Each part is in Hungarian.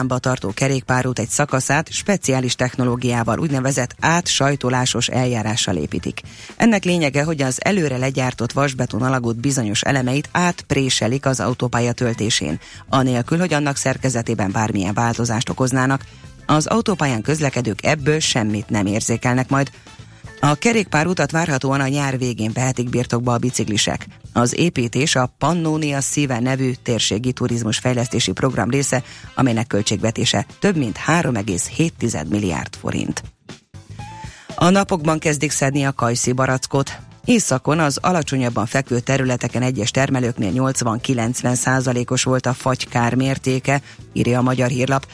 Milánba tartó kerékpárút egy szakaszát speciális technológiával úgynevezett átsajtolásos eljárással építik. Ennek lényege, hogy az előre legyártott vasbeton alagút bizonyos elemeit átpréselik az autópálya töltésén, anélkül, hogy annak szerkezetében bármilyen változást okoznának. Az autópályán közlekedők ebből semmit nem érzékelnek majd, a kerékpárutat várhatóan a nyár végén vehetik birtokba a biciklisek. Az építés a Pannonia Szíve nevű térségi turizmus fejlesztési program része, amelynek költségvetése több mint 3,7 milliárd forint. A napokban kezdik szedni a kajszi barackot. Északon az alacsonyabban fekvő területeken egyes termelőknél 80-90 százalékos volt a fagykár mértéke, írja a Magyar Hírlap.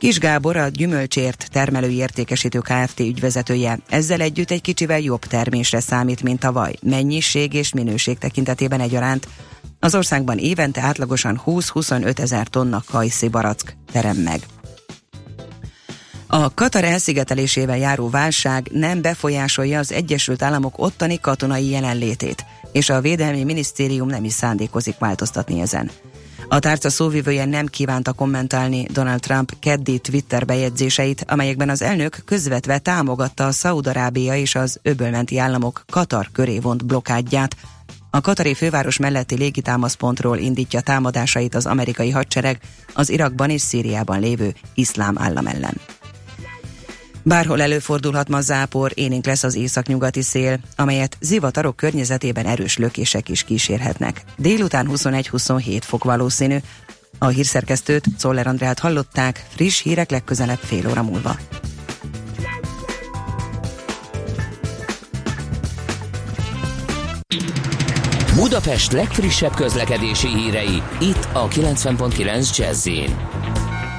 Kis Gábor, a Gyümölcsért termelői értékesítő Kft. ügyvezetője ezzel együtt egy kicsivel jobb termésre számít, mint tavaly, mennyiség és minőség tekintetében egyaránt. Az országban évente átlagosan 20-25 ezer tonna kajszi barack terem meg. A Katar elszigetelésével járó válság nem befolyásolja az Egyesült Államok ottani katonai jelenlétét, és a Védelmi Minisztérium nem is szándékozik változtatni ezen. A tárca szóvivője nem kívánta kommentálni Donald Trump keddi Twitter bejegyzéseit, amelyekben az elnök közvetve támogatta a Szaudarábia és az öbölmenti államok Katar köré vont blokádját. A katari főváros melletti légitámaszpontról indítja támadásait az amerikai hadsereg az Irakban és Szíriában lévő iszlám állam ellen. Bárhol előfordulhat ma zápor, élénk lesz az északnyugati szél, amelyet zivatarok környezetében erős lökések is kísérhetnek. Délután 21-27 fok valószínű. A hírszerkesztőt, Czoller Andrát hallották, friss hírek legközelebb fél óra múlva. Budapest legfrissebb közlekedési hírei, itt a 90.9 jazz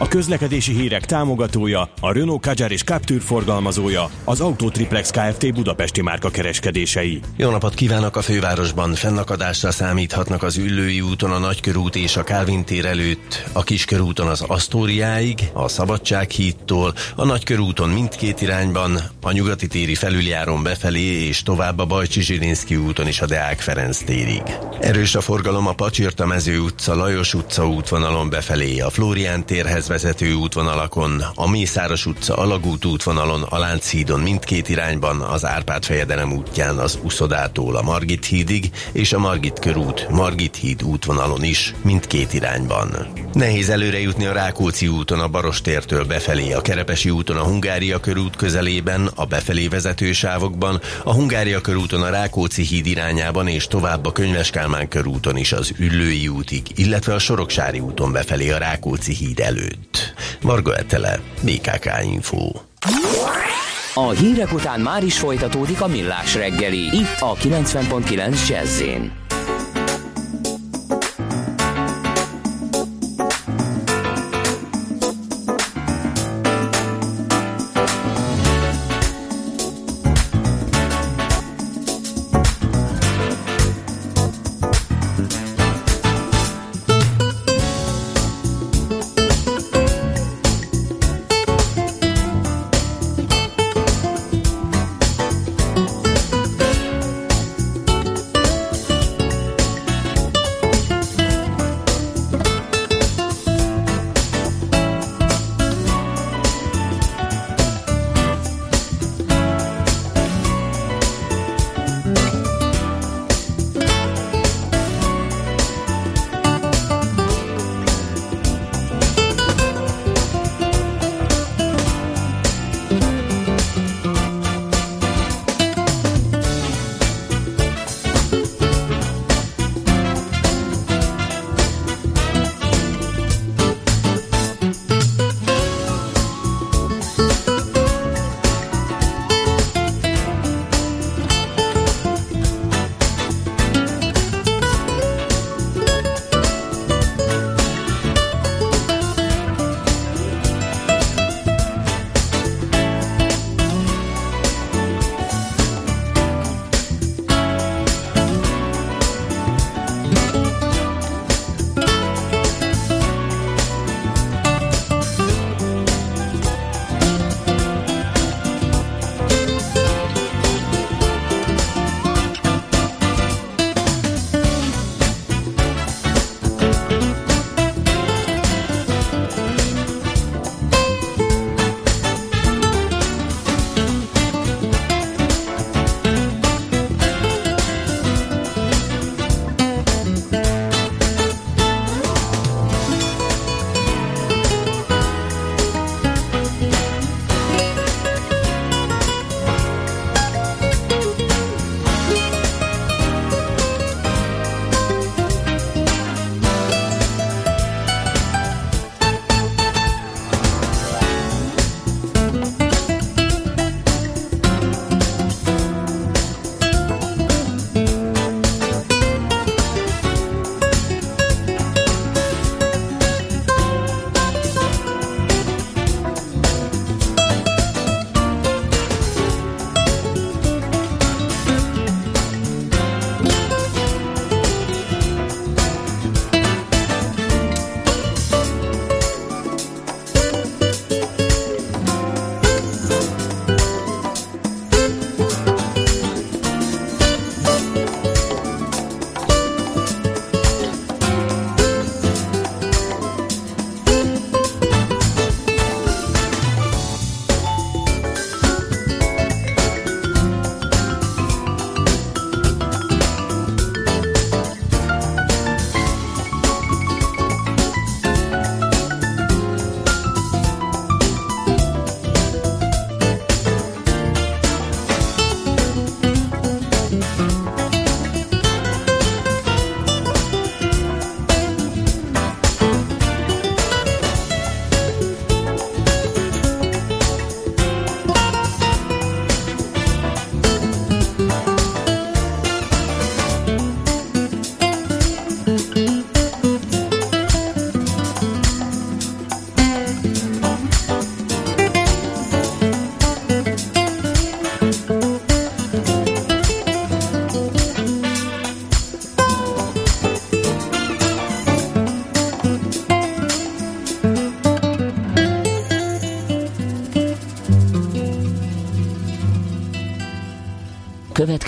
a közlekedési hírek támogatója, a Renault Kadjar és Captur forgalmazója, az Autotriplex Kft. Budapesti márka kereskedései. Jó napot kívánok a fővárosban! Fennakadásra számíthatnak az Üllői úton a Nagykörút és a Kálvin tér előtt, a Kiskörúton az Asztóriáig, a Szabadsághídtól, a Nagykörúton mindkét irányban, a Nyugati téri felüljáron befelé és tovább a Bajcsi Zsirinszki úton is a Deák Ferenc térig. Erős a forgalom a Pacsirta mező utca, Lajos utca útvonalon befelé, a Flórián térhez vezető útvonalakon, a Mészáros utca Alagút útvonalon, a Lánchídon mindkét irányban, az Árpád fejedelem útján az Uszodától a Margit hídig, és a Margit körút, Margit híd útvonalon is, mindkét irányban. Nehéz előre jutni a Rákóczi úton a Barostértől befelé, a Kerepesi úton a Hungária körút közelében, a befelé vezető sávokban, a Hungária körúton a Rákóczi híd irányában és tovább a Könyves körúton is az Üllői útig, illetve a Soroksári úton befelé a Rákóczi híd előtt előtt. Marga Etele, BKK Info. A hírek után már is folytatódik a millás reggeli, itt a 90.9 jazz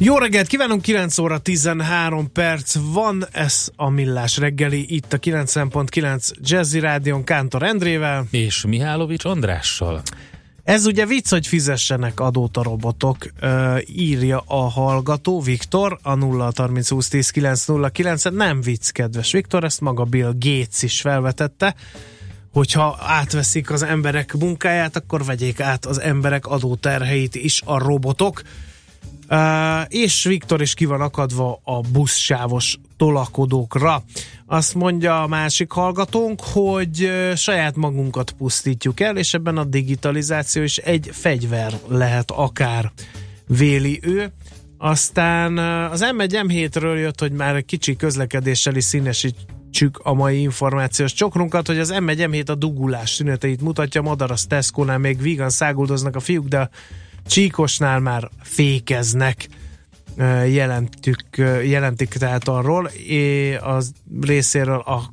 Jó reggelt kívánunk, 9 óra 13 perc van, ez a Millás reggeli, itt a 90.9 Jazzy Rádion Kántor Endrével. És Mihálovics Andrással. Ez ugye vicc, hogy fizessenek adót a robotok, uh, írja a hallgató Viktor a 0 30 20 10 909 Nem vicc, kedves Viktor, ezt maga Bill Gates is felvetette hogyha átveszik az emberek munkáját, akkor vegyék át az emberek adóterheit is a robotok. És Viktor is ki van akadva a buszsávos tolakodókra. Azt mondja a másik hallgatónk, hogy saját magunkat pusztítjuk el, és ebben a digitalizáció is egy fegyver lehet akár, véli ő. Aztán az M1 M7-ről jött, hogy már kicsi közlekedéssel is színesítsük a mai információs csokrunkat, hogy az M1 M7 a dugulás szüneteit mutatja, Madaras Tesco-nál még vígan száguldoznak a fiúk, de Csíkosnál már fékeznek jelentük, jelentik tehát arról az részéről a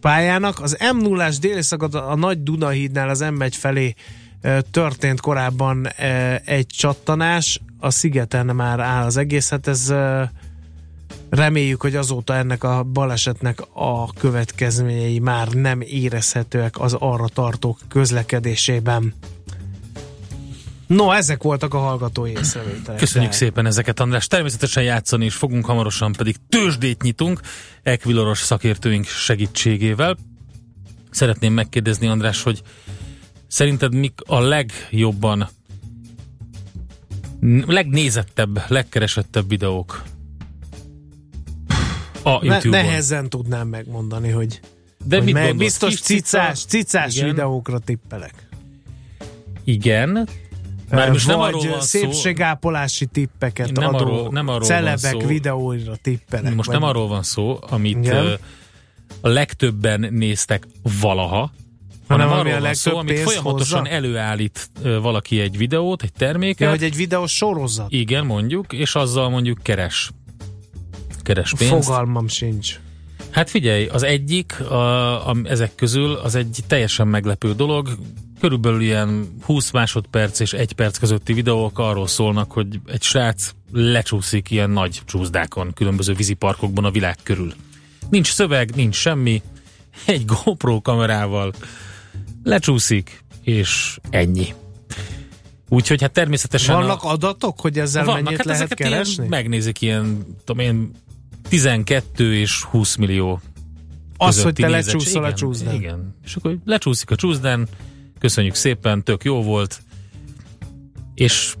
pályának. Az M0-ás déli szakad a Nagy Dunahídnál az M1 felé történt korábban egy csattanás, a szigeten már áll az egész, hát ez reméljük, hogy azóta ennek a balesetnek a következményei már nem érezhetőek az arra tartók közlekedésében. No, ezek voltak a hallgatói észrevételek. Köszönjük szépen ezeket, András. Természetesen játszani is fogunk, hamarosan pedig tőzsdét nyitunk Equiloros szakértőink segítségével. Szeretném megkérdezni, András, hogy szerinted mik a legjobban legnézettebb, legkeresettebb videók a YouTube-on? Ne, nehezen tudnám megmondani, hogy, De hogy mit meg, biztos cicás, cicás Igen. videókra tippelek. Igen, már most nem arról van szépségápolási tippeket nem adó, arról, nem arról celebek van szó, videóira tippelek. Most nem arról van szó, amit Igen. a legtöbben néztek valaha, hanem, hanem arról van szó, amit folyamatosan hozza? előállít valaki egy videót, egy terméket. Ja, hogy egy videó sorozat. Igen, mondjuk, és azzal mondjuk keres. Keres pénzt. Fogalmam sincs. Hát figyelj, az egyik a, a, ezek közül az egy teljesen meglepő dolog, körülbelül ilyen 20 másodperc és egy perc közötti videók arról szólnak, hogy egy srác lecsúszik ilyen nagy csúszdákon, különböző víziparkokban a világ körül. Nincs szöveg, nincs semmi, egy GoPro kamerával lecsúszik, és ennyi. Úgyhogy hát természetesen... Vannak a... adatok, hogy ezzel vannak, mennyit hát lehet keresni? Ilyen, megnézik ilyen, tudom én, 12 és 20 millió Az, hogy te lecsúszol a csúszdán. Igen. És akkor lecsúszik a csúszdán, köszönjük szépen, tök jó volt, és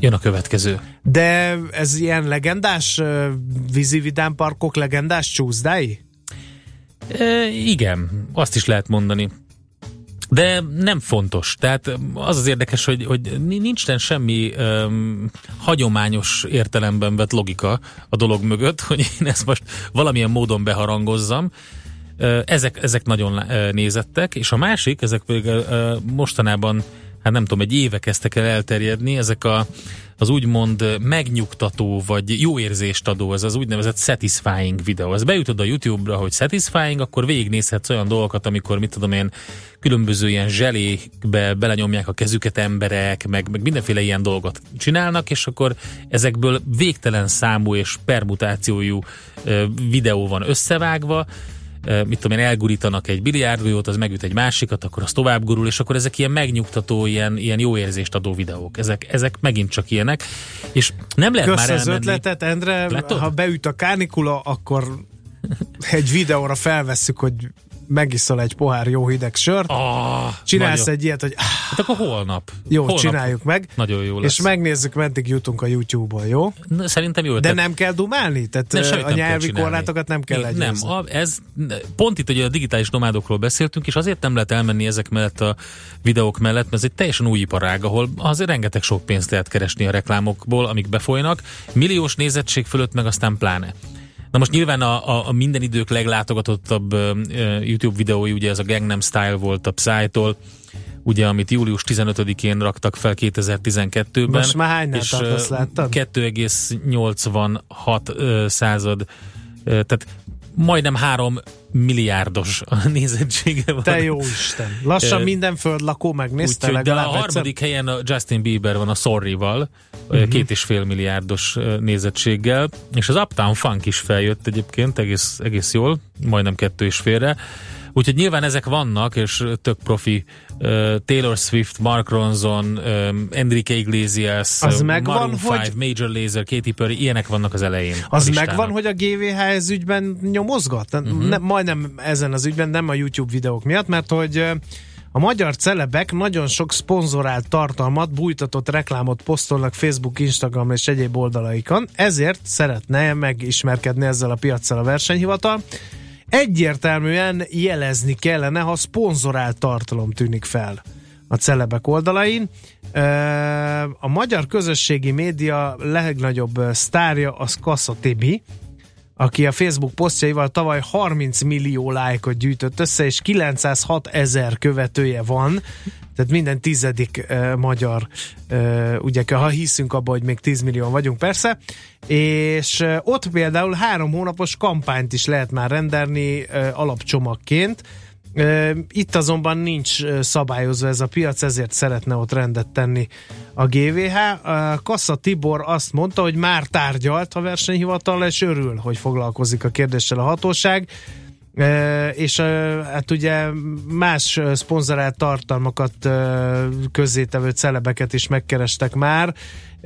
jön a következő. De ez ilyen legendás vízividám parkok legendás csúszdái? E, igen, azt is lehet mondani. De nem fontos. Tehát az az érdekes, hogy, hogy nincsen semmi um, hagyományos értelemben vett logika a dolog mögött, hogy én ezt most valamilyen módon beharangozzam. Ezek, ezek nagyon nézettek, és a másik, ezek pedig mostanában, hát nem tudom, egy éve kezdtek el elterjedni, ezek a, az úgymond megnyugtató, vagy jó érzést adó, ez az úgynevezett satisfying videó. Ez beütöd a YouTube-ra, hogy satisfying, akkor végignézhetsz olyan dolgokat, amikor, mit tudom én, különböző ilyen zselékbe belenyomják a kezüket emberek, meg, meg mindenféle ilyen dolgot csinálnak, és akkor ezekből végtelen számú és permutációjú videó van összevágva, mit tudom én, elgurítanak egy biliárdgolyót, az megüt egy másikat, akkor az tovább gurul, és akkor ezek ilyen megnyugtató, ilyen, ilyen jó érzést adó videók. Ezek, ezek megint csak ilyenek. És nem lehet Kösz már elmenni. az ötletet, Endre, Látod? ha beüt a kánikula, akkor egy videóra felvesszük, hogy megiszol egy pohár jó hideg sört, Ah, csinálsz nagyon- egy ilyet, hogy ah, Hát akkor holnap. jó, holnap csináljuk meg, Nagyon jó lesz. és megnézzük, meddig jutunk a YouTube-on, jó? Na, Szerintem jó. De ötlet. nem kell dumálni? Tehát semmit a nyelvi korlátokat nem kell Én- Nem, a, ez pont itt ugye a digitális nomádokról beszéltünk, és azért nem lehet elmenni ezek mellett a videók mellett, mert ez egy teljesen új iparág, ahol azért rengeteg sok pénzt lehet keresni a reklámokból, amik befolynak, milliós nézettség fölött meg aztán pláne. Na most nyilván a, a, a minden idők leglátogatottabb ö, YouTube videói, ugye ez a Gangnam Style volt a Psy-tól, ugye, amit július 15-én raktak fel 2012-ben. Most már hánynál és, tartasz, láttad? 2,86 ö, század, tehát majdnem 3 milliárdos a nézettsége van. Te jó Isten. Lassan Ö, minden földlakó megnézte Úgyhogy, de a legalább egyszer. harmadik helyen a Justin Bieber van a Sorry-val, uh-huh. két és fél milliárdos nézettséggel, és az Uptown Funk is feljött egyébként egész, egész jól, majdnem kettő és félre. Úgyhogy nyilván ezek vannak, és tök profi. Uh, Taylor Swift, Mark Ronson, um, Enrique Iglesias, Az uh, megvan, Maroon hogy- 5, Major Lazer, Katy Perry, ilyenek vannak az elején. Az megvan, hogy a GVH ez ügyben nyomozgat? Mhm. Uh-huh. Ne, majdnem ezen az ügyben, nem a YouTube videók miatt, mert hogy a magyar celebek nagyon sok szponzorált tartalmat, bújtatott reklámot posztolnak Facebook, Instagram és egyéb oldalaikon, ezért szeretne megismerkedni ezzel a piaccal a versenyhivatal. Egyértelműen jelezni kellene, ha szponzorált tartalom tűnik fel a celebek oldalain. A magyar közösségi média legnagyobb sztárja az Kassa Tibi, aki a Facebook posztjaival tavaly 30 millió lájkot gyűjtött össze, és 906 ezer követője van, tehát minden tizedik uh, magyar, uh, ugye, ha hiszünk abba, hogy még 10 millió vagyunk persze, és uh, ott például három hónapos kampányt is lehet már rendelni uh, alapcsomagként, Itt azonban nincs szabályozva ez a piac, ezért szeretne ott rendet tenni a GVH. Kassa Tibor azt mondta, hogy már tárgyalt a versenyhivatal, és örül, hogy foglalkozik a kérdéssel a hatóság. És hát ugye más szponzorált tartalmakat közzétevő celebeket is megkerestek már.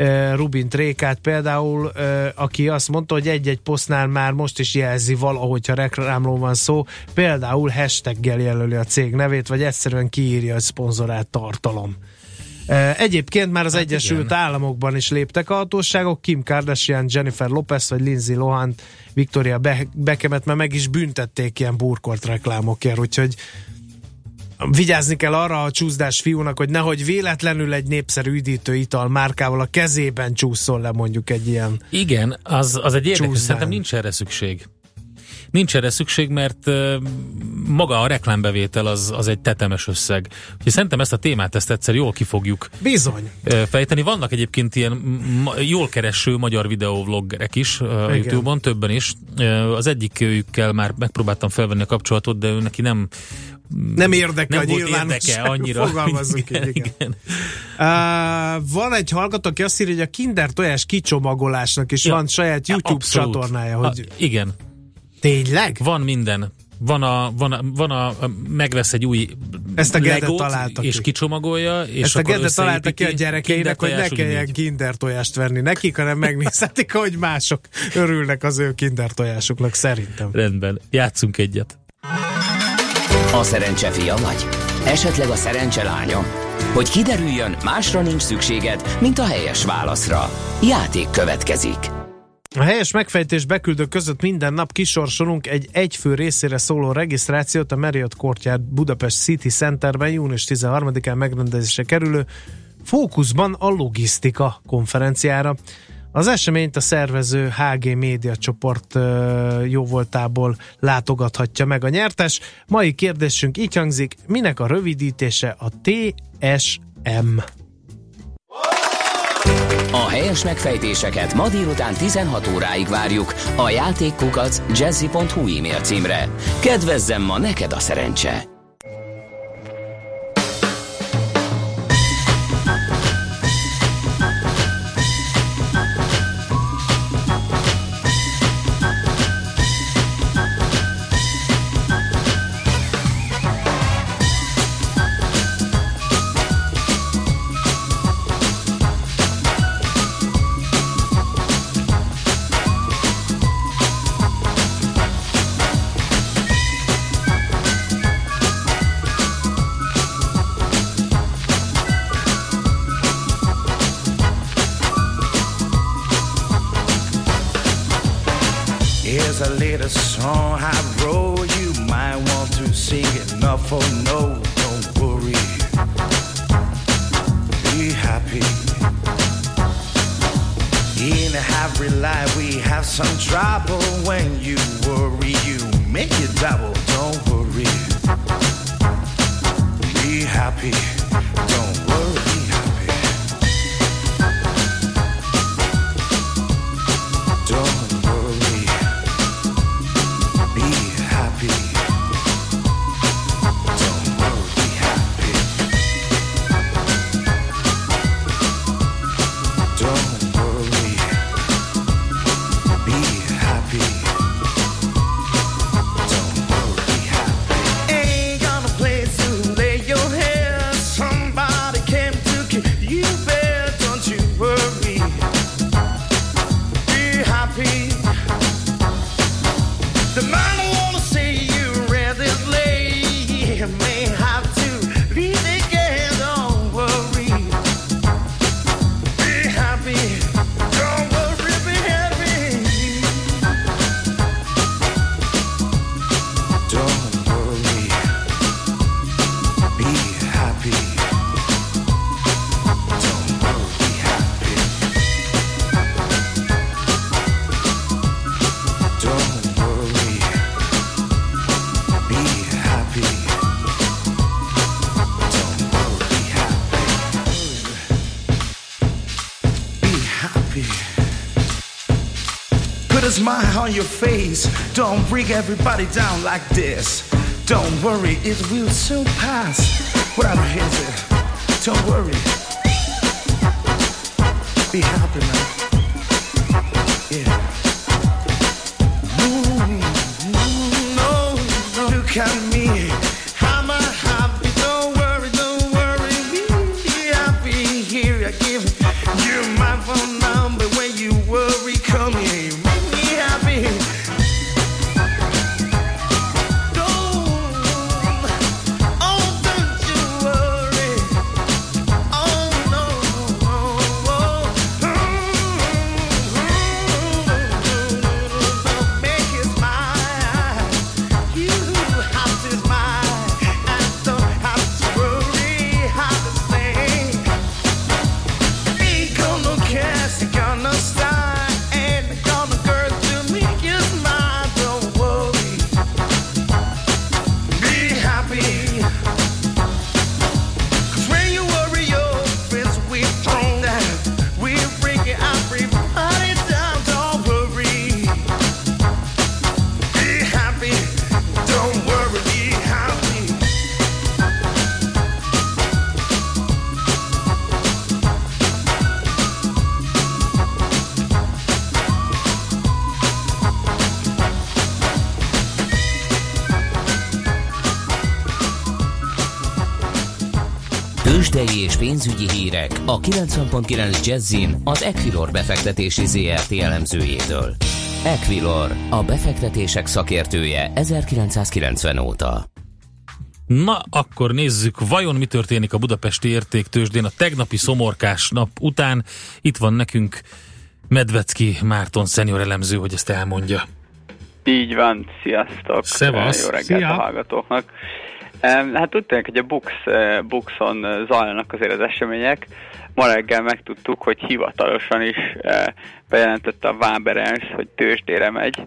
Ö, Rubin Trékát például, ö, aki azt mondta, hogy egy-egy posztnál már most is jelzi valahogy, ha reklámról van szó, például hashtaggel jelöli a cég nevét, vagy egyszerűen kiírja, hogy szponzorált tartalom. Ö, Egyébként már az hát Egyesült igen. Államokban is léptek a hatóságok, Kim Kardashian, Jennifer Lopez vagy Lindsay Lohan, Victoria Be- Beckhamet már meg is büntették ilyen burkolt reklámokért, úgyhogy vigyázni kell arra a csúszdás fiúnak, hogy nehogy véletlenül egy népszerű üdítő ital márkával a kezében csúszol le mondjuk egy ilyen. Igen, az, az egy érdekes, szerintem nincs erre szükség. Nincs erre szükség, mert uh, maga a reklámbevétel az, az egy tetemes összeg. Úgyhogy szerintem ezt a témát ezt egyszer jól ki fogjuk Bizony. uh, fejteni. Vannak egyébként ilyen ma, jól kereső magyar videóvloggerek is uh, a. YouTube-on, többen is. Az egyikükkel már megpróbáltam felvenni a kapcsolatot, de ő neki nem Nem érdekel nem a nyilvánosság. érdeke annyira. Fogalmazzunk így, igen. igen. Uh, van egy hallgató, aki azt írja, hogy a kinder tojás kicsomagolásnak is Ja. van saját YouTube Abszolút. csatornája. Hogy A, igen, Tényleg? van minden. Van a, van a, van a, a megvesz egy új Ezt a Legót, találta és ki. kicsomagolja, és Ezt a Gede találta ki a gyerekeinek, hogy ne kelljen kinder tojást venni nekik, hanem megnézhetik, hogy mások örülnek az ő kinder tojásuknak szerintem. Rendben, játszunk egyet. A szerencse fia vagy? Esetleg a szerencse lánya? Hogy kiderüljön, másra nincs szükséged, mint a helyes válaszra. Játék következik. A helyes megfejtés beküldők között minden nap kisorsolunk egy egyfő részére szóló regisztrációt a Marriott Courtyard Budapest City Centerben június 13-án megrendezésre kerülő Fókuszban a logisztika konferenciára. Az eseményt a szervező HG Média csoport jóvoltából látogathatja meg a nyertes. Mai kérdésünk így hangzik, minek a rövidítése a TSM? A helyes megfejtéseket ma délután 16 óráig várjuk a játékkukac jazzy.hu e-mail címre. Kedvezzem ma neked a szerencse! Smile on your face. Don't bring everybody down like this. Don't worry, it will soon pass. Whatever is it, don't worry. Be happy now. Yeah. Mm, no, no, look at és pénzügyi hírek a 90.9 Jazzin az Equilor befektetési ZRT elemzőjétől. Equilor, a befektetések szakértője 1990 óta. Na, akkor nézzük, vajon mi történik a budapesti értéktősdén a tegnapi szomorkás nap után. Itt van nekünk Medvecki Márton szenior elemző, hogy ezt elmondja. Így van, sziasztok! Szevasz. Jó reggelt Szia. a hallgatóknak! Hát úgy tűnik, hogy a Bux, eh, Buxon eh, zajlanak azért az események. Ma reggel megtudtuk, hogy hivatalosan is eh, bejelentette a Waberers, hogy tőzsdére megy,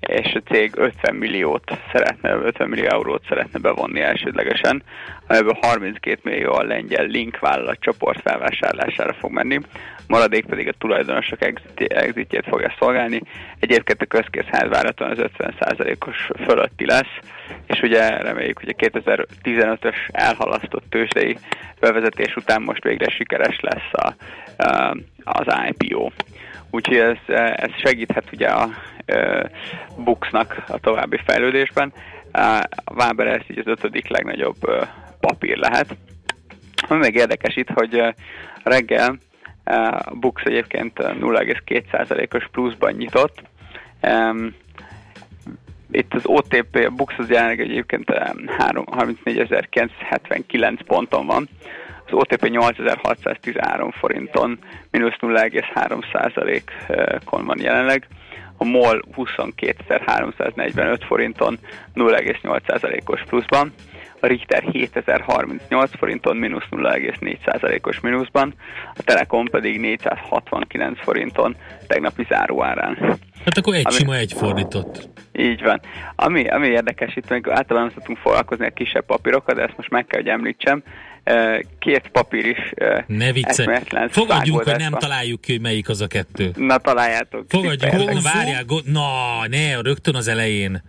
és a cég 50 milliót szeretne, 50 millió eurót szeretne bevonni elsődlegesen, amiből 32 millió a lengyel Link vállalat csoport felvásárlására fog menni, maradék pedig a tulajdonosok exit- exitjét fogja szolgálni. Egyébként a közkészház várhatóan az 50%-os fölötti lesz, és ugye reméljük, hogy a 2015-ös elhalasztott tőzsdei bevezetés után most végre sikeres lesz a, az IPO. Úgyhogy ez, ez segíthet ugye a e, Buxnak a további fejlődésben. A Waber ez így az ötödik legnagyobb e, papír lehet. Ami még érdekes itt, hogy e, reggel e, a Bux egyébként 0,2%-os pluszban nyitott. Itt az OTP, a Bux az jelenleg egyébként em, három- 34.979 ponton van, az OTP 8613 forinton, mínusz 0,3%-on van jelenleg. a MOL 22.345 forinton 0,8%-os pluszban, a Richter 7038 forinton mínusz 0,4%-os mínuszban, a Telekom pedig 469 forinton tegnapi záróárán. Hát akkor egy Ami- sima egy fordított. Így van. Ami, ami érdekes, itt még általában nem szoktunk foglalkozni a kisebb papírokkal, de ezt most meg kell, hogy említsem. Két papír is Ne viccelj. eszméletlen Fogadjunk, hogy nem találjuk ki, hogy melyik az a kettő. Na találjátok. persze. hogy várjál, go- na, ne, rögtön az elején.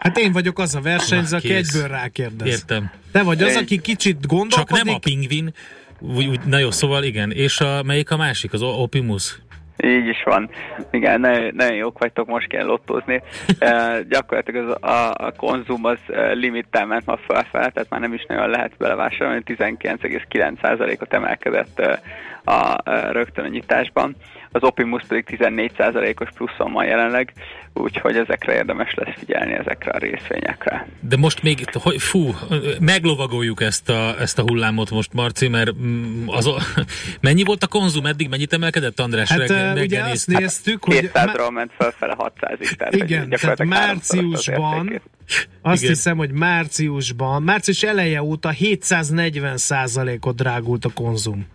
Hát én vagyok az a versenyző, aki egyből rákérdez. Értem. Te vagy az, aki kicsit Csak gondolkodik. nem a pingvin, úgy, úgy, na jó, szóval igen. És a, melyik a másik? Az Opimus? Így is van. Igen, nagyon, nagyon jók vagytok, most kell lottózni. e, gyakorlatilag az, a, a konzum az limittel ment ma felfele, tehát már nem is nagyon lehet belevásárolni, 19,9%-ot emelkedett a e, rögtön a nyitásban. Az Opimus pedig 14%-os pluszon van jelenleg, úgyhogy ezekre érdemes lesz figyelni, ezekre a részvényekre. De most még, hogy, fú, meglovagoljuk ezt a, ezt a hullámot most, Marci, mert az, mennyi volt a konzum eddig, mennyit emelkedett, András? Hát Reggel- ugye azt néztük, hogy 200-ról ment felfele 600-ig. Tehát Igen, hogy gyakorlatilag tehát márciusban- azt Igen. hiszem, hogy márciusban, március eleje óta 740 ot drágult a konzum.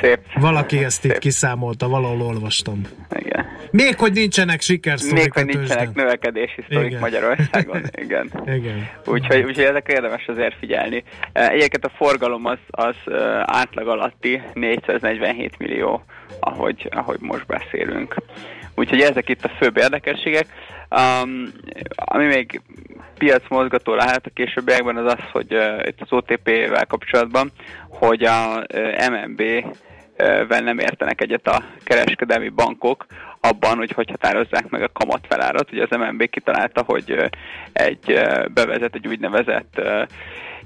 Szép. Valaki ezt itt Szép. kiszámolta, valahol olvastam. Igen. Még hogy nincsenek sikersztorik Még hogy nincsenek növekedési sztorik Igen. Magyarországon. Igen. Igen. Úgyhogy, úgyhogy ezekre érdemes azért figyelni. Egyébként a forgalom az, az eh, átlag alatti 447 millió, ahogy, ahogy most beszélünk. Úgyhogy ezek itt a főbb érdekességek. Um, ami még piacmozgató lehet a későbbiekben az az, hogy uh, itt az OTP-vel kapcsolatban, hogy a uh, MNB vel nem értenek egyet a kereskedelmi bankok abban, hogy hogy határozzák meg a kamatfelárat. Ugye az MNB kitalálta, hogy egy bevezet egy úgynevezett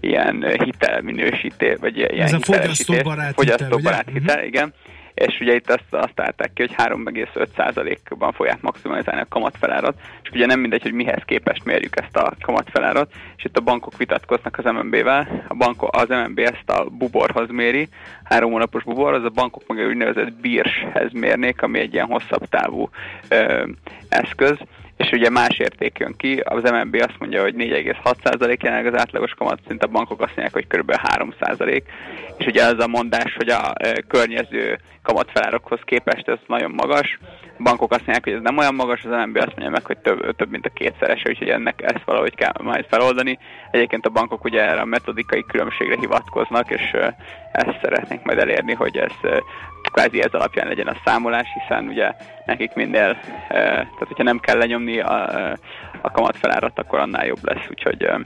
ilyen hitelminősítés, vagy ilyen Ez a fogyasztóbarát hitel, fogyasztóbarát ugye? hitel, igen. És ugye itt azt, azt állták ki, hogy 3,5%-ban fogják maximalizálni a kamatfelárat, és ugye nem mindegy, hogy mihez képest mérjük ezt a kamatfelárat, és itt a bankok vitatkoznak az MNB-vel, a banko, az MNB ezt a buborhoz méri, három hónapos bubor, az a bankok meg egy úgynevezett bírshez mérnék, ami egy ilyen hosszabb távú ö, eszköz, és ugye más érték jön ki, az MNB azt mondja, hogy 4,6% jelenleg az átlagos kamatszint, a bankok azt mondják, hogy kb. 3%, és ugye az a mondás, hogy a környező kamatfelárakhoz képest ez nagyon magas, a bankok azt mondják, hogy ez nem olyan magas, az MNB azt mondja meg, hogy több, több mint a kétszerese, úgyhogy ennek ezt valahogy kell majd feloldani. Egyébként a bankok ugye erre a metodikai különbségre hivatkoznak, és ezt szeretnénk majd elérni, hogy ez kvázi ez alapján legyen a számolás, hiszen ugye nekik minél, ö, tehát hogyha nem kell lenyomni a, ö, a kamatfelárat, akkor annál jobb lesz, úgyhogy ö,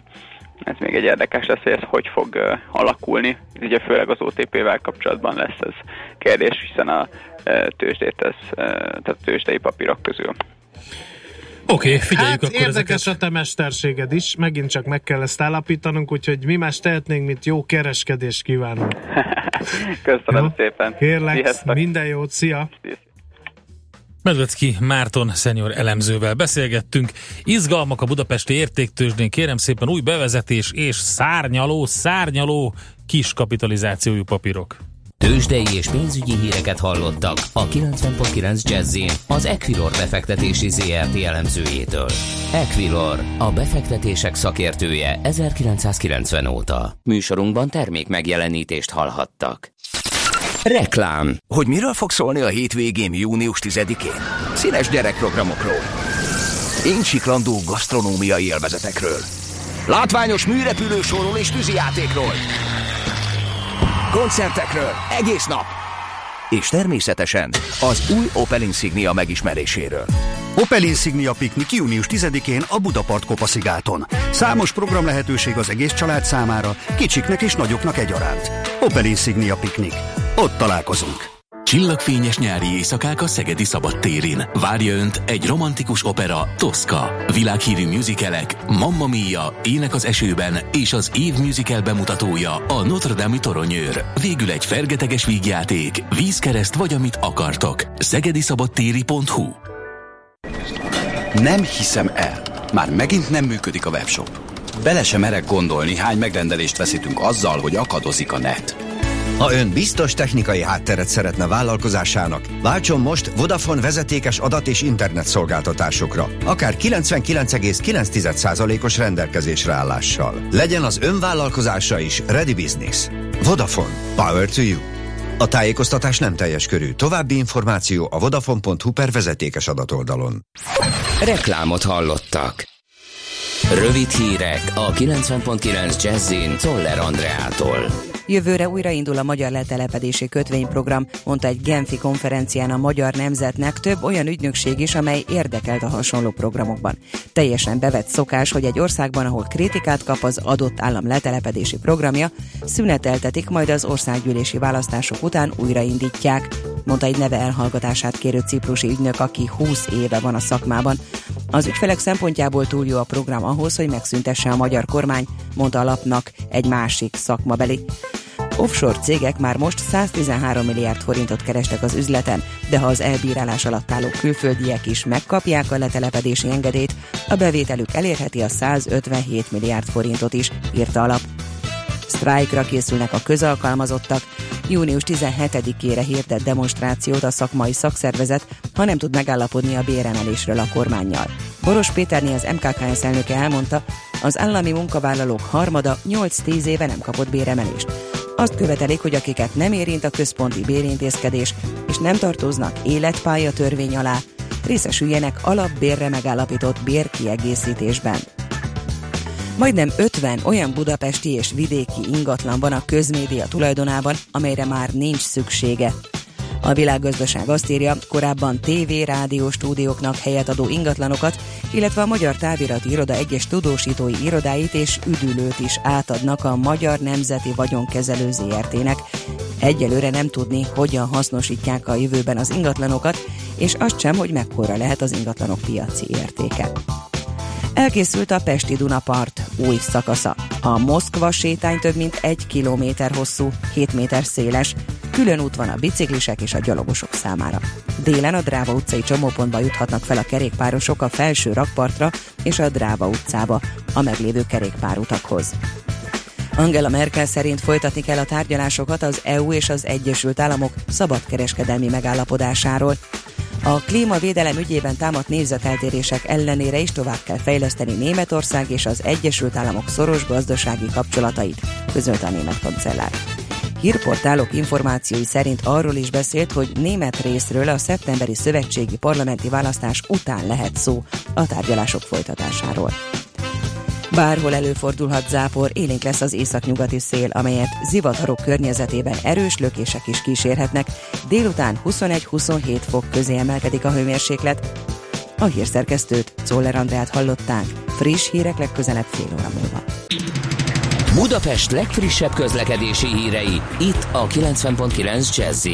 ez még egy érdekes lesz, hogy ez hogy fog ö, alakulni. Ugye főleg az OTP-vel kapcsolatban lesz ez kérdés, hiszen a ö, tőzsdét ez, tehát a tőzsdei papírok közül. Oké, okay, figyeljük Hát akkor érdekes ezeket. a te mesterséged is, megint csak meg kell ezt állapítanunk, úgyhogy mi más tehetnénk, mint jó kereskedést kívánunk. Köszönöm Jó? szépen. Kérlek, Sziasztok. minden jót, szia! Medvecki Márton szenior elemzővel beszélgettünk. Izgalmak a budapesti értéktősdén, kérem szépen új bevezetés és szárnyaló, szárnyaló kis kapitalizációjú papírok. Tőzsdei és pénzügyi híreket hallottak a 90.9 Jazzin az Equilor befektetési ZRT elemzőjétől. Equilor, a befektetések szakértője 1990 óta. Műsorunkban termék megjelenítést hallhattak. Reklám Hogy miről fog szólni a hétvégén június 10-én? Színes gyerekprogramokról. Incsiklandó gasztronómiai élvezetekről. Látványos műrepülősóról és tűzijátékról. Koncertekről egész nap. És természetesen az új Opel Insignia megismeréséről. Opel Insignia Piknik június 10-én a Budapart Kopaszigáton. Számos program lehetőség az egész család számára, kicsiknek és nagyoknak egyaránt. Opel Insignia Piknik. Ott találkozunk. Csillagfényes nyári éjszakák a Szegedi Szabadtérin. Várja Önt egy romantikus opera, Tosca. Világhírű musicalek, Mamma Mia, Ének az esőben és az év musical bemutatója a Notre Dame toronyőr. Végül egy fergeteges vígjáték, vízkereszt vagy amit akartok. szegediszabadtéri.hu Nem hiszem el. Már megint nem működik a webshop. Bele sem merek gondolni, hány megrendelést veszítünk azzal, hogy akadozik a net. Ha ön biztos technikai hátteret szeretne vállalkozásának, váltson most Vodafone vezetékes adat és internet szolgáltatásokra, akár 99,9%-os rendelkezésre állással. Legyen az ön vállalkozása is Ready Business. Vodafone. Power to you. A tájékoztatás nem teljes körű. További információ a vodafone.hu per vezetékes adatoldalon. Reklámot hallottak. Rövid hírek a 90.9 Jazzin Toller Andreától. Jövőre újraindul a magyar letelepedési kötvényprogram, mondta egy Genfi konferencián a magyar nemzetnek több olyan ügynökség is, amely érdekelt a hasonló programokban. Teljesen bevett szokás, hogy egy országban, ahol kritikát kap az adott állam letelepedési programja, szüneteltetik, majd az országgyűlési választások után újraindítják, mondta egy neve elhallgatását kérő ciprusi ügynök, aki 20 éve van a szakmában. Az ügyfelek szempontjából túl jó a program ahhoz, hogy megszüntesse a magyar kormány, mondta a lapnak egy másik szakmabeli. Offshore cégek már most 113 milliárd forintot kerestek az üzleten, de ha az elbírálás alatt álló külföldiek is megkapják a letelepedési engedélyt, a bevételük elérheti a 157 milliárd forintot is, írta a lap. Sztrájkra készülnek a közalkalmazottak. Június 17-ére hirdett demonstrációt a szakmai szakszervezet, ha nem tud megállapodni a béremelésről a kormányjal. Boros Péterné az MKKS elnöke elmondta, az állami munkavállalók harmada 8-10 éve nem kapott béremelést. Azt követelik, hogy akiket nem érint a központi bérintézkedés, és nem tartoznak életpálya törvény alá, részesüljenek alapbérre megállapított bérkiegészítésben. Majdnem 50 olyan budapesti és vidéki ingatlan van a közmédia tulajdonában, amelyre már nincs szüksége. A világgazdaság azt írja, korábban TV, rádió stúdióknak helyet adó ingatlanokat, illetve a Magyar Távirati Iroda egyes tudósítói irodáit és üdülőt is átadnak a Magyar Nemzeti Vagyonkezelő ZRT-nek. Egyelőre nem tudni, hogyan hasznosítják a jövőben az ingatlanokat, és azt sem, hogy mekkora lehet az ingatlanok piaci értéke. Elkészült a Pesti Dunapart új szakasza. A Moszkva sétány több mint egy kilométer hosszú, 7 méter széles, külön út van a biciklisek és a gyalogosok számára. Délen a Dráva utcai csomópontba juthatnak fel a kerékpárosok a felső rakpartra és a Dráva utcába, a meglévő kerékpárutakhoz. Angela Merkel szerint folytatni kell a tárgyalásokat az EU és az Egyesült Államok szabadkereskedelmi megállapodásáról. A klímavédelem ügyében támadt nézeteltérések ellenére is tovább kell fejleszteni Németország és az Egyesült Államok szoros gazdasági kapcsolatait, közölte a német kancellár. Hírportálok információi szerint arról is beszélt, hogy német részről a szeptemberi szövetségi parlamenti választás után lehet szó a tárgyalások folytatásáról. Bárhol előfordulhat zápor, élénk lesz az északnyugati szél, amelyet zivatarok környezetében erős lökések is kísérhetnek. Délután 21-27 fok közé emelkedik a hőmérséklet. A hírszerkesztőt, Czoller Andrát hallották. Friss hírek legközelebb fél óra múlva. Budapest legfrissebb közlekedési hírei, itt a 90.9 jazz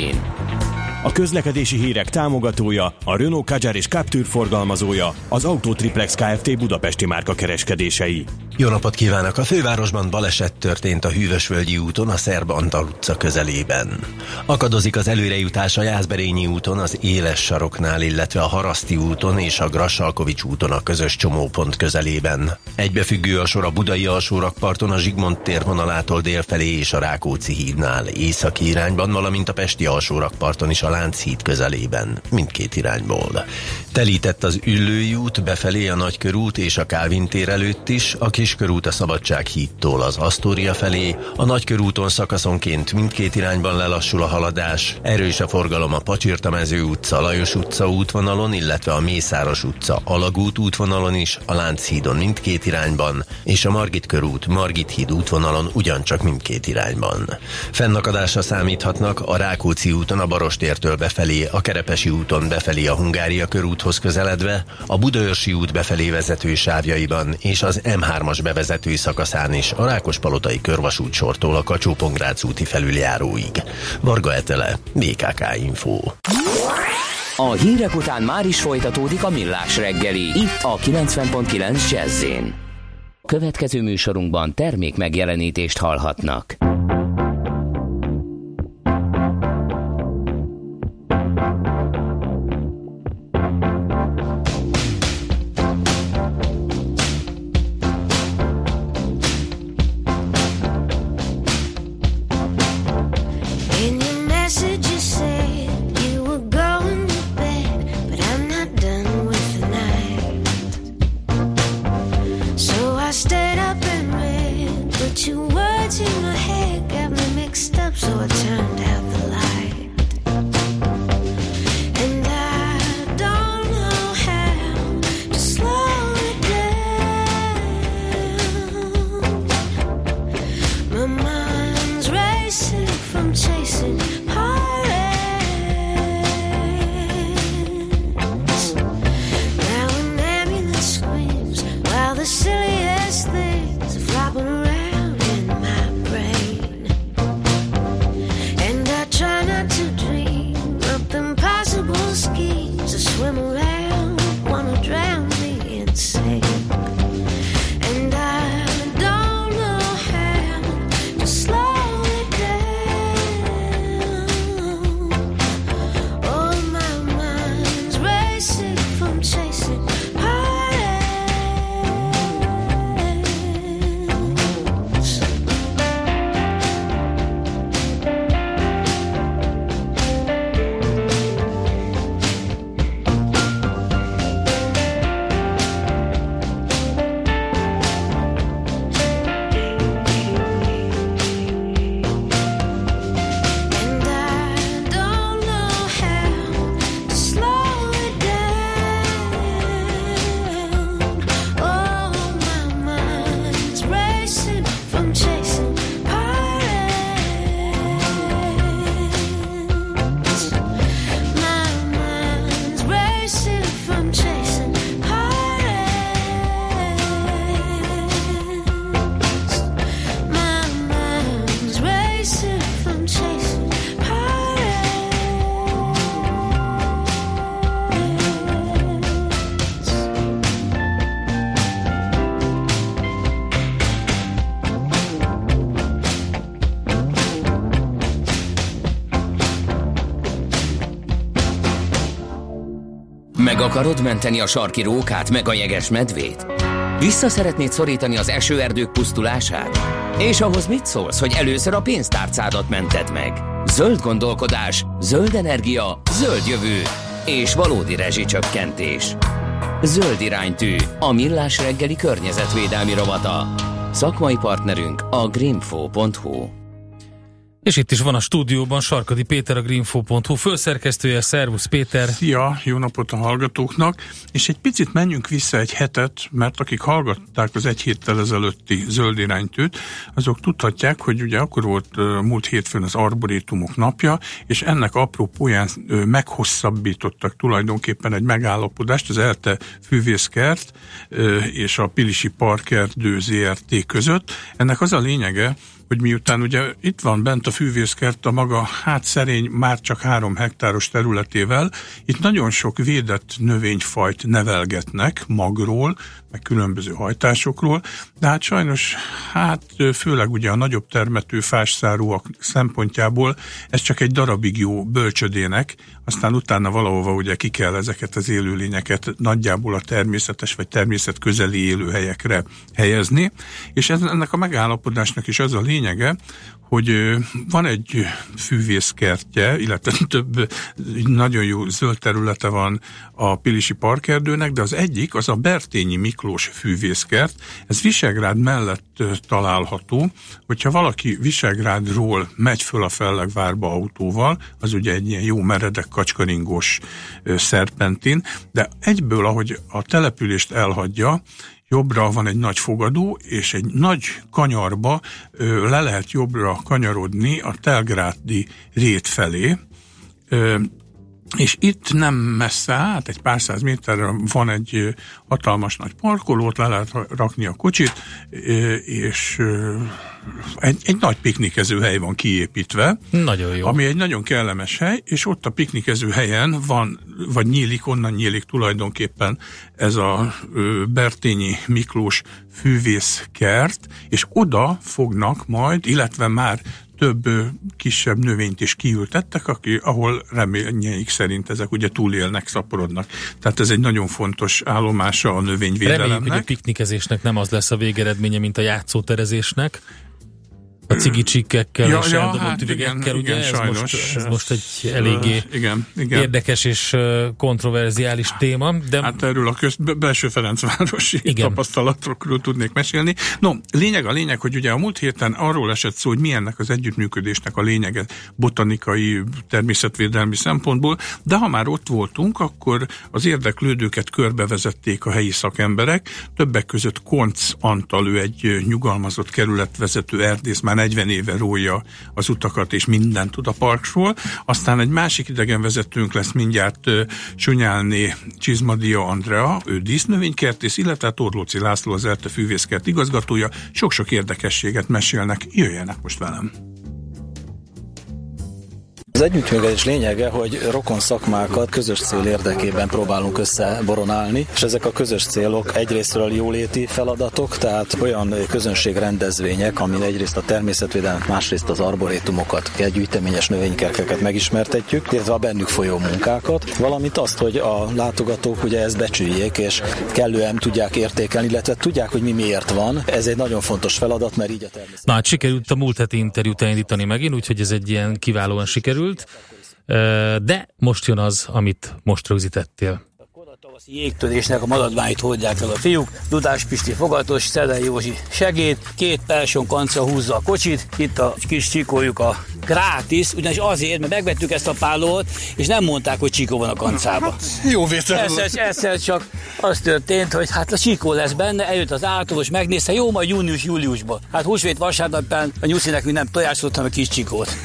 A közlekedési hírek támogatója, a Renault Kadjar és Captur forgalmazója, az Autotriplex Kft. Budapesti márka kereskedései. Jó napot kívánok! A fővárosban baleset történt a Hűvösvölgyi úton, a Szerb Antal utca közelében. Akadozik az előrejutás a Jászberényi úton, az Éles saroknál, illetve a Haraszti úton és a Grassalkovics úton a közös csomópont közelében. Egybefüggő a sor a Budai alsórakparton, a Zsigmond térvonalától délfelé és a Rákóczi hídnál, északi irányban, valamint a Pesti alsórakparton is a Lánchíd közelében, mindkét irányból. Telített az Üllői út befelé a Nagykörút és a Kálvin tér előtt is, a Kiskörút a Szabadság hídtól az Asztória felé, a Nagykörúton szakaszonként mindkét irányban lelassul a haladás, erős a forgalom a Pacsirtamező utca, Lajos utca útvonalon, illetve a Mészáros utca, Alagút útvonalon is, a Lánchídon mindkét irányban, és a Margit körút, Margit híd útvonalon ugyancsak mindkét irányban. Fennakadásra számíthatnak a Rákóczi úton a Barostértől befelé, a Kerepesi úton befelé a Hungária körúthoz közeledve, a Budaörsi út befelé vezető sávjaiban és az M3-as bevezető szakaszán is a Rákospalotai körvasút sortól a kacsó úti felüljáróig. Varga Etele, BKK Info. A hírek után már is folytatódik a millás reggeli, itt a 90.9 jazz Következő műsorunkban termék megjelenítést hallhatnak. Akarod menteni a sarki rókát, meg a jeges medvét? Vissza szeretnéd szorítani az esőerdők pusztulását? És ahhoz mit szólsz, hogy először a pénztárcádat mented meg? Zöld gondolkodás, zöld energia, zöld jövő és valódi rezsicsökkentés. Zöld iránytű, a millás reggeli környezetvédelmi rovata. Szakmai partnerünk a greenfo.hu. És itt is van a stúdióban Sarkadi Péter, a greenfo.hu főszerkesztője. Szervusz Péter! Szia, jó napot a hallgatóknak, és egy picit menjünk vissza egy hetet, mert akik hallgatták az egy héttel ezelőtti zöld iránytűt, azok tudhatják, hogy ugye akkor volt múlt hétfőn az arborétumok napja, és ennek apropóján ö, meghosszabbítottak tulajdonképpen egy megállapodást az ELTE fűvészkert és a Pilisi Parkerdő ZRT között. Ennek az a lényege, hogy miután ugye itt van bent a fűvészkert a maga hát szerény, már csak három hektáros területével, itt nagyon sok védett növényfajt nevelgetnek magról, meg különböző hajtásokról, de hát sajnos, hát főleg ugye a nagyobb termető fásszárúak szempontjából ez csak egy darabig jó bölcsödének, aztán utána valahova ugye ki kell ezeket az élőlényeket nagyjából a természetes vagy természet közeli élőhelyekre helyezni, és ez, ennek a megállapodásnak is az a lényege, hogy van egy fűvészkertje, illetve több nagyon jó zöld területe van a Pilisi Parkerdőnek, de az egyik az a Bertényi Miklós fűvészkert, ez Visegrád mellett található, hogyha valaki Visegrádról megy föl a Fellegvárba autóval, az ugye egy ilyen jó meredek kacskaringós ö, szerpentin, de egyből, ahogy a települést elhagyja, jobbra van egy nagy fogadó, és egy nagy kanyarba le lehet jobbra kanyarodni a Telgrádi rét felé, és itt nem messze át, egy pár száz méterre van egy hatalmas nagy parkolót, le lehet ra- rakni a kocsit, és egy, egy nagy piknikező hely van kiépítve. Nagyon jó. Ami egy nagyon kellemes hely, és ott a piknikező helyen van, vagy nyílik, onnan nyílik tulajdonképpen ez a Bertényi Miklós fűvészkert, és oda fognak majd, illetve már több kisebb növényt is kiültettek, aki, ahol reményeik szerint ezek ugye túlélnek, szaporodnak. Tehát ez egy nagyon fontos állomása a Reméljük, hogy a növényvédelemnek. piknikezésnek nem az lesz a végeredménye, mint a játszóterezésnek. A cigi csikkekkel Ja, és ja, eldobott hát üvegekkel, igen, ugye? igen, ez, sajnos. most, ez most egy eléggé igen, igen. érdekes és kontroverziális téma, de Hát erről a köz, be- belső Ferencvárosi Igen. tapasztalatokról tudnék mesélni. No, lényeg a lényeg, hogy ugye a múlt héten arról esett szó, hogy mi ennek az együttműködésnek a lényege botanikai, természetvédelmi szempontból, de ha már ott voltunk, akkor az érdeklődőket körbevezették a helyi szakemberek, többek között Konc Antal, ő egy nyugalmazott kerületvezető erdész, már 40 éve rója az utakat és mindent tud a parkról. Aztán egy másik idegenvezetőnk lesz mindjárt ö, Sunyálné Csizmadia Andrea, ő dísznövénykertész, illetve Torlóci László az ELTE fűvészkert igazgatója. Sok-sok érdekességet mesélnek, jöjjenek most velem. Az együttműködés lényege, hogy rokon szakmákat közös cél érdekében próbálunk összeboronálni, és ezek a közös célok egyrésztről jóléti feladatok, tehát olyan közönségrendezvények, amin egyrészt a természetvédelmet, másrészt az arborétumokat, gyűjteményes növénykerkeket megismertetjük, illetve a bennük folyó munkákat, valamint azt, hogy a látogatók ugye ezt becsüljék, és kellően tudják értékelni, illetve tudják, hogy mi miért van. Ez egy nagyon fontos feladat, mert így a természet Na sikerült a múlt heti interjút elindítani megint, úgyhogy ez egy ilyen kiválóan sikerült. Ö, De most jön az, amit most rögzítettél. jégtörésnek a maradványit hordják el a fiúk. Dudás Pisti fogatos, Szedei Józsi segéd, két Pelson kanca húzza a kocsit, itt a kis csikójuk a gratis, ugyanis azért, mert megvettük ezt a pálót, és nem mondták, hogy csikó van a kancába. Jó vétel. Egyszer, egyszer csak az történt, hogy hát a csikó lesz benne, eljött az átolós, megnézte, jó, majd június-júliusban. Hát húsvét vasárnapján a nyuszi nekünk nem tojásot, hanem a kis csikót.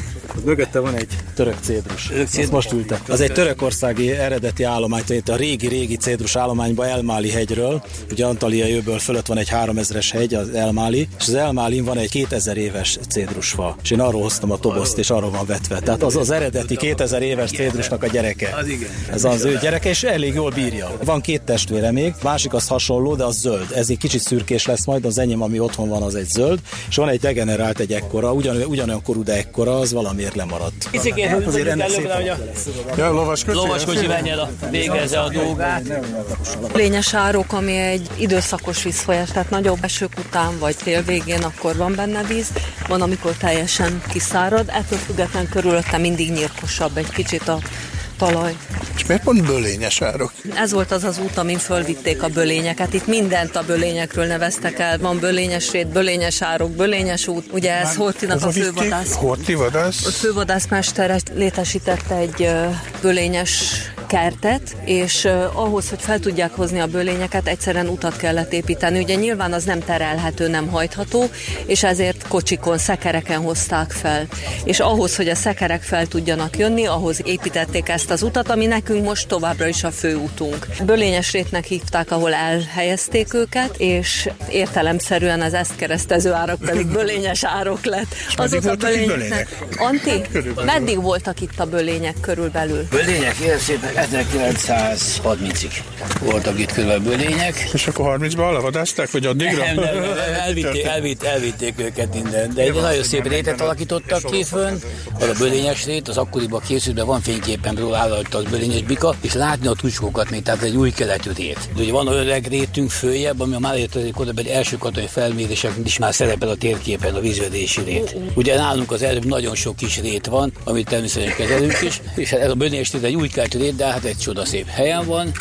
Mögötte van egy török cédrus. Ezt most ültek. Az egy törökországi eredeti állomány, tehát a régi-régi cédrus állományba Elmáli hegyről. Ugye Antalya jövőből fölött van egy 3000-es hegy, az Elmáli, és az Elmálin van egy 2000 éves cédrusfa. És én arról hoztam a tobozt, és arról van vetve. Tehát az az eredeti 2000 éves cédrusnak a gyereke. Az igen. Ez az ő gyereke, és elég jól bírja. Van két testvére még, másik az hasonló, de az zöld. Ez egy kicsit szürkés lesz majd, az enyém, ami otthon van, az egy zöld, és van egy degenerált egy ekkora, ugyan, ugyanolyan korú, de ekkora, az valamiért lemaradt. Picikét Azért húzzuk ennek előbb, szép hogy a Ja, lovaskocsi. lovaskocsi a végezze a dolgát. Lényes árok, ami egy időszakos vízfolyás, tehát nagyobb esők után vagy tél végén, akkor van benne víz, van, amikor teljesen kiszárad, ettől függetlenül körülötte mindig nyírkosabb egy kicsit a talaj. És miért pont bölényes árok? Ez volt az az út, amin fölvitték a bölényeket. Itt mindent a bölényekről neveztek el. Van bölényes rét, bölényes árok, bölényes út. Ugye ez Hortinak a fővadász. Horti A vadász? fővadászmester létesítette egy bölényes kertet, és ahhoz, hogy fel tudják hozni a bölényeket, egyszerűen utat kellett építeni. Ugye nyilván az nem terelhető, nem hajtható, és ezért kocsikon, szekereken hozták fel. És ahhoz, hogy a szekerek fel tudjanak jönni, ahhoz építették ezt az utat, ami nekünk most továbbra is a főútunk. Bölényes rétnek hívták, ahol elhelyezték őket, és értelemszerűen az ezt keresztező árak pedig bölényes árok lett. meddig voltak itt bölények? Anti, meddig voltak itt a bölények körülbelül? Bölények szépen 1930-ig voltak itt körülbelül bölények. És akkor 30-ban levadázták, vagy addigra? Nem, nem, nem, elvitték, elvitt, elvitték őket innen. De egy nagyon szép rétet alakítottak ki fönn, az a bölényes rét, az akkoriban készült, de van fényképen róla állított az bölényes bika, és látni a tucskókat még, tehát egy új keletű rét. De ugye van olyan rétünk följebb, ami a már egy első katonai felmérések is már szerepel a térképen a vízvedési rét. Ugye nálunk az előbb nagyon sok kis rét van, amit természetesen kezelünk is, és ez a bölényes rét egy új keletű rét, de hát egy csodaszép helyen van,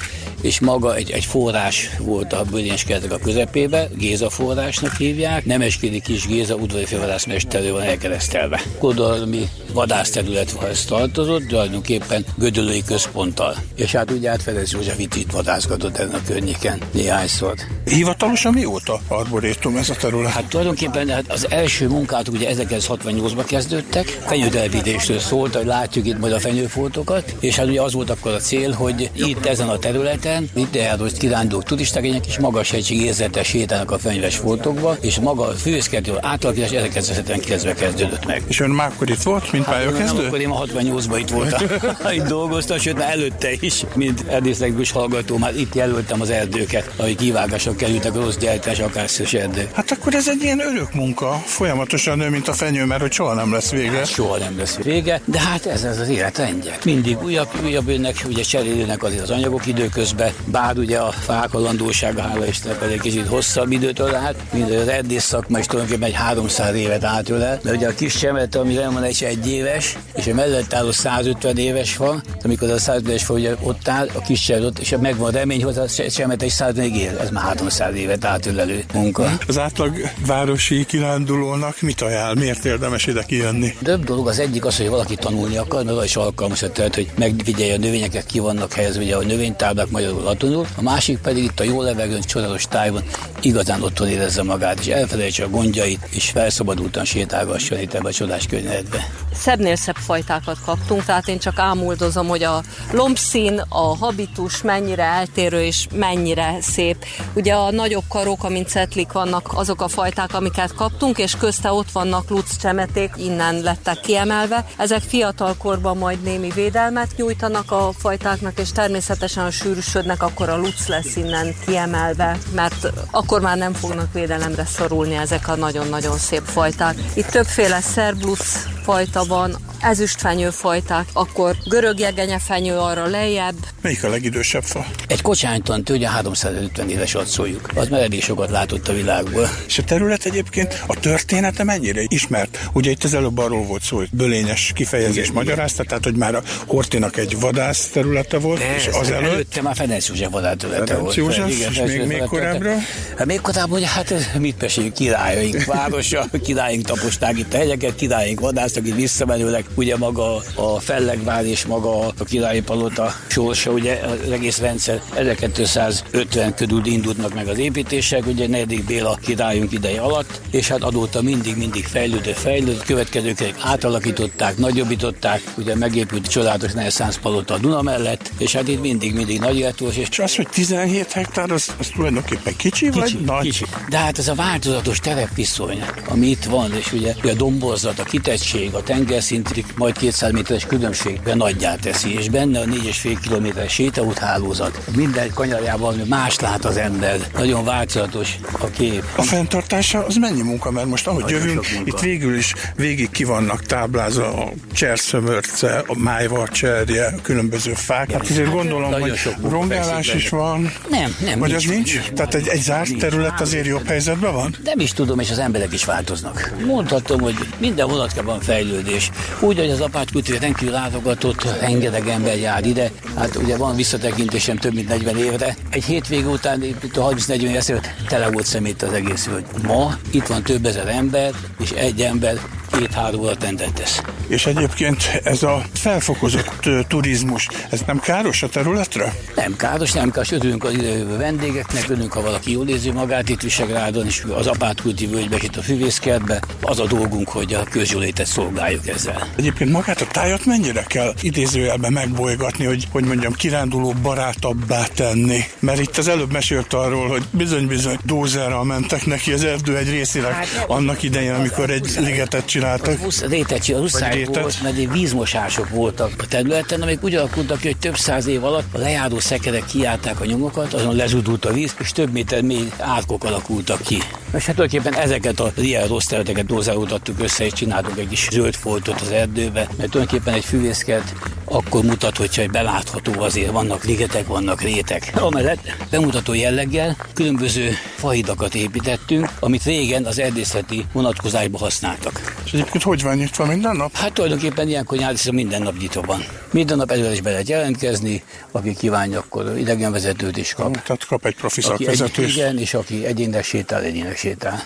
és maga egy, egy forrás volt a bölényes a közepébe, Géza forrásnak hívják, Nemeskédi kis Géza udvari fővadászmesterő van elkeresztelve. Kodalmi vadászterülethez tartozott, tulajdonképpen Gödöllői központtal. És hát ugye át Ferenc József itt, itt vadászgatott ezen a környéken néhányszor. Hivatalosan mióta arborétum ez a terület? Hát tulajdonképpen hát az első munkát ugye 1968-ban kezdődtek, fenyőtelepítésről szólt, hogy látjuk itt majd a fenyőfoltokat, és hát ugye az volt akkor a cél, hogy itt ezen a területen, itt elhoz kirándulók turisták, egy kis magas hegység érzetes sétálnak a fenyves foltokba, és maga a főszkertő átalakítás 1979-ben kezdődött meg. És ön már akkor itt volt, mint Hát, nem, pályakezdő? akkor én a 68-ban itt voltam. itt dolgoztam, sőt már előtte is, mint erdészlegbus hallgató, már itt jelöltem az erdőket, ahogy kivágásra kerültek rossz gyártás, akárszös erdő. Hát akkor ez egy ilyen örök munka, folyamatosan nő, mint a fenyő, mert hogy soha nem lesz vége. Hát soha nem lesz vége, de hát ez, ez az élet rendje. Mindig újabb, újabb jönnek, ugye cserélőnek azért az anyagok időközben, bár ugye a fák a landósága, hála Istennek egy kicsit hosszabb időt ölelt, mint az erdész szakma is tulajdonképpen egy 300 évet átölel, mert ugye a kis csemet, ami van egy egy éves, és a mellett álló 150 éves fa, amikor az a 150 éves fa ugye ott áll, a kis csemet ott, és megvan a remény, hogy a csemet egy 100 még él. Ez már 300 évet átölelő munka. Az átlag városi kirándulónak mit ajánl? Miért érdemes ide kijönni? Több dolog az egyik az, hogy valaki tanulni akar, mert az is alkalmas, tehát, hogy megfigyelje a növényeket, ki vannak helyezve, ugye a növénytáblák magyarul latonul. A másik pedig itt a jó levegőn, csodálatos tájban igazán otthon érezze magát, és elfelejtse a gondjait, és felszabadultan sétálgasson itt ebbe a csodás környezetbe. Szebbnél szebb fajtákat kaptunk, tehát én csak ámuldozom, hogy a lombszín, a habitus mennyire eltérő és mennyire szép. Ugye a nagyobb karok, amint cetlik vannak azok a fajták, amiket kaptunk, és közte ott vannak luc csemeték, innen lettek kiemelve. Ezek fiatalkorban majd némi védelmet nyújtanak a fajtáknak, és természetesen a sűrűsödnek, akkor a luc lesz innen kiemelve, mert akkor már nem fognak védelemre szorulni ezek a nagyon-nagyon szép fajták. Itt többféle szerbluc fajta van, ezüstfenyő fajták, akkor görög fenyő arra lejjebb. Melyik a legidősebb fa? Egy kocsányton ugye 350 éves ott szóljuk. Az már elég sokat látott a világból. És a terület egyébként a története mennyire ismert? Ugye itt az előbb arról volt szó, hogy bölényes kifejezés magyarázta, tehát hogy már a Hortinak egy vadász területe volt, De és ez az előtt előtte már Ferenc József vadász területe Ferenc volt. József, Igen, és még- még korábbra? Hát még korábban, hogy hát mit meséljünk, királyaink városa, királyaink taposták itt a hegyeket, királyaink vadásztak itt visszamenőleg, ugye maga a Fellegvár és maga a királyi palota sorsa, ugye az egész rendszer 1250 körül indulnak meg az építések, ugye negyedik Béla királyunk ideje alatt, és hát adóta mindig-mindig fejlődő, fejlődő, következőknek átalakították, nagyobbították, ugye megépült csodálatos Reneszánsz palota a Duna mellett, és hát itt mindig-mindig nagy életos, és És az, hogy 17 hektár, az, az tulajdonképpen kicsi, vagy nagy? Kicsi. De hát ez a változatos terepviszony, ami itt van, és ugye a domborzat, a kitettség, a tengerszintig majd 200 méteres különbség nagyjá teszi, és benne a 4,5 kilométeres sétaúthálózat. Minden kanyarjában más lát az ember. Nagyon változatos a kép. A fenntartása az mennyi munka, mert most ahogy Nagyon jövünk, itt végül is végig ki vannak táblázva a cserszömörce, a májvar cserje, a különböző fák. Hát azért gondolom, Nagyon hogy rongálás is van. Nem, nem. Vagy nincs, az nincs? nincs. Tehát egy, egy zárt Nincs. terület azért jobb helyzetben van? Nem is tudom, és az emberek is változnak. Mondhatom, hogy minden vonatkában fejlődés. Úgy, hogy az apátkultúra rendkívül látogatott, rengeteg ember jár ide. Hát ugye van visszatekintésem több mint 40 évre. Egy hétvége után, itt a 30-40 év tele volt szemét az egész völgy. Ma itt van több ezer ember, és egy ember két-három óra tendet tesz. És egyébként ez a felfokozott turizmus, ez nem káros a területre? Nem káros, nem káros, örülünk az idejövő vendégeknek, örülünk, ha valaki jól érzi magát itt Visegrádon, és az apátkulti völgybe, itt a füvészkertbe. Az a dolgunk, hogy a közjólétet szolgáljuk ezzel. Egyébként magát a tájat mennyire kell idézőjelben megbolygatni, hogy, hogy mondjam, kiránduló barátabbá tenni? Mert itt az előbb mesélt arról, hogy bizony-bizony dózerral mentek neki az erdő egy részére Hát, annak idején, amikor egy ligetet csináltak. Husz, rétet, a huszály rétet. volt, mert egy vízmosások voltak a területen, amik úgy alakultak ki, hogy több száz év alatt a lejáró szekerek kiállták a nyomokat, azon lezudult a víz, és több méter mély árkok alakultak ki. És hát tulajdonképpen ezeket a ilyen rossz területeket dózálódtattuk össze, és csináltunk egy kis zöld foltot az erdőbe, mert tulajdonképpen egy füvészkert akkor mutat, hogyha egy belátható azért vannak ligetek, vannak rétek. Amellett bemutató jelleggel különböző fahidakat építettünk, amit régen az erdészeti vonatkozásba használtak. És egyébként hogy van nyitva minden nap? Hát tulajdonképpen ilyenkor nyári szezon minden nap nyitva van. Minden nap előre is be lehet jelentkezni, aki kívánja, akkor idegenvezetőt is kap. Tehát kap egy profi egy, szakvezetőt. igen, és aki egyének sétál, egyének sétál.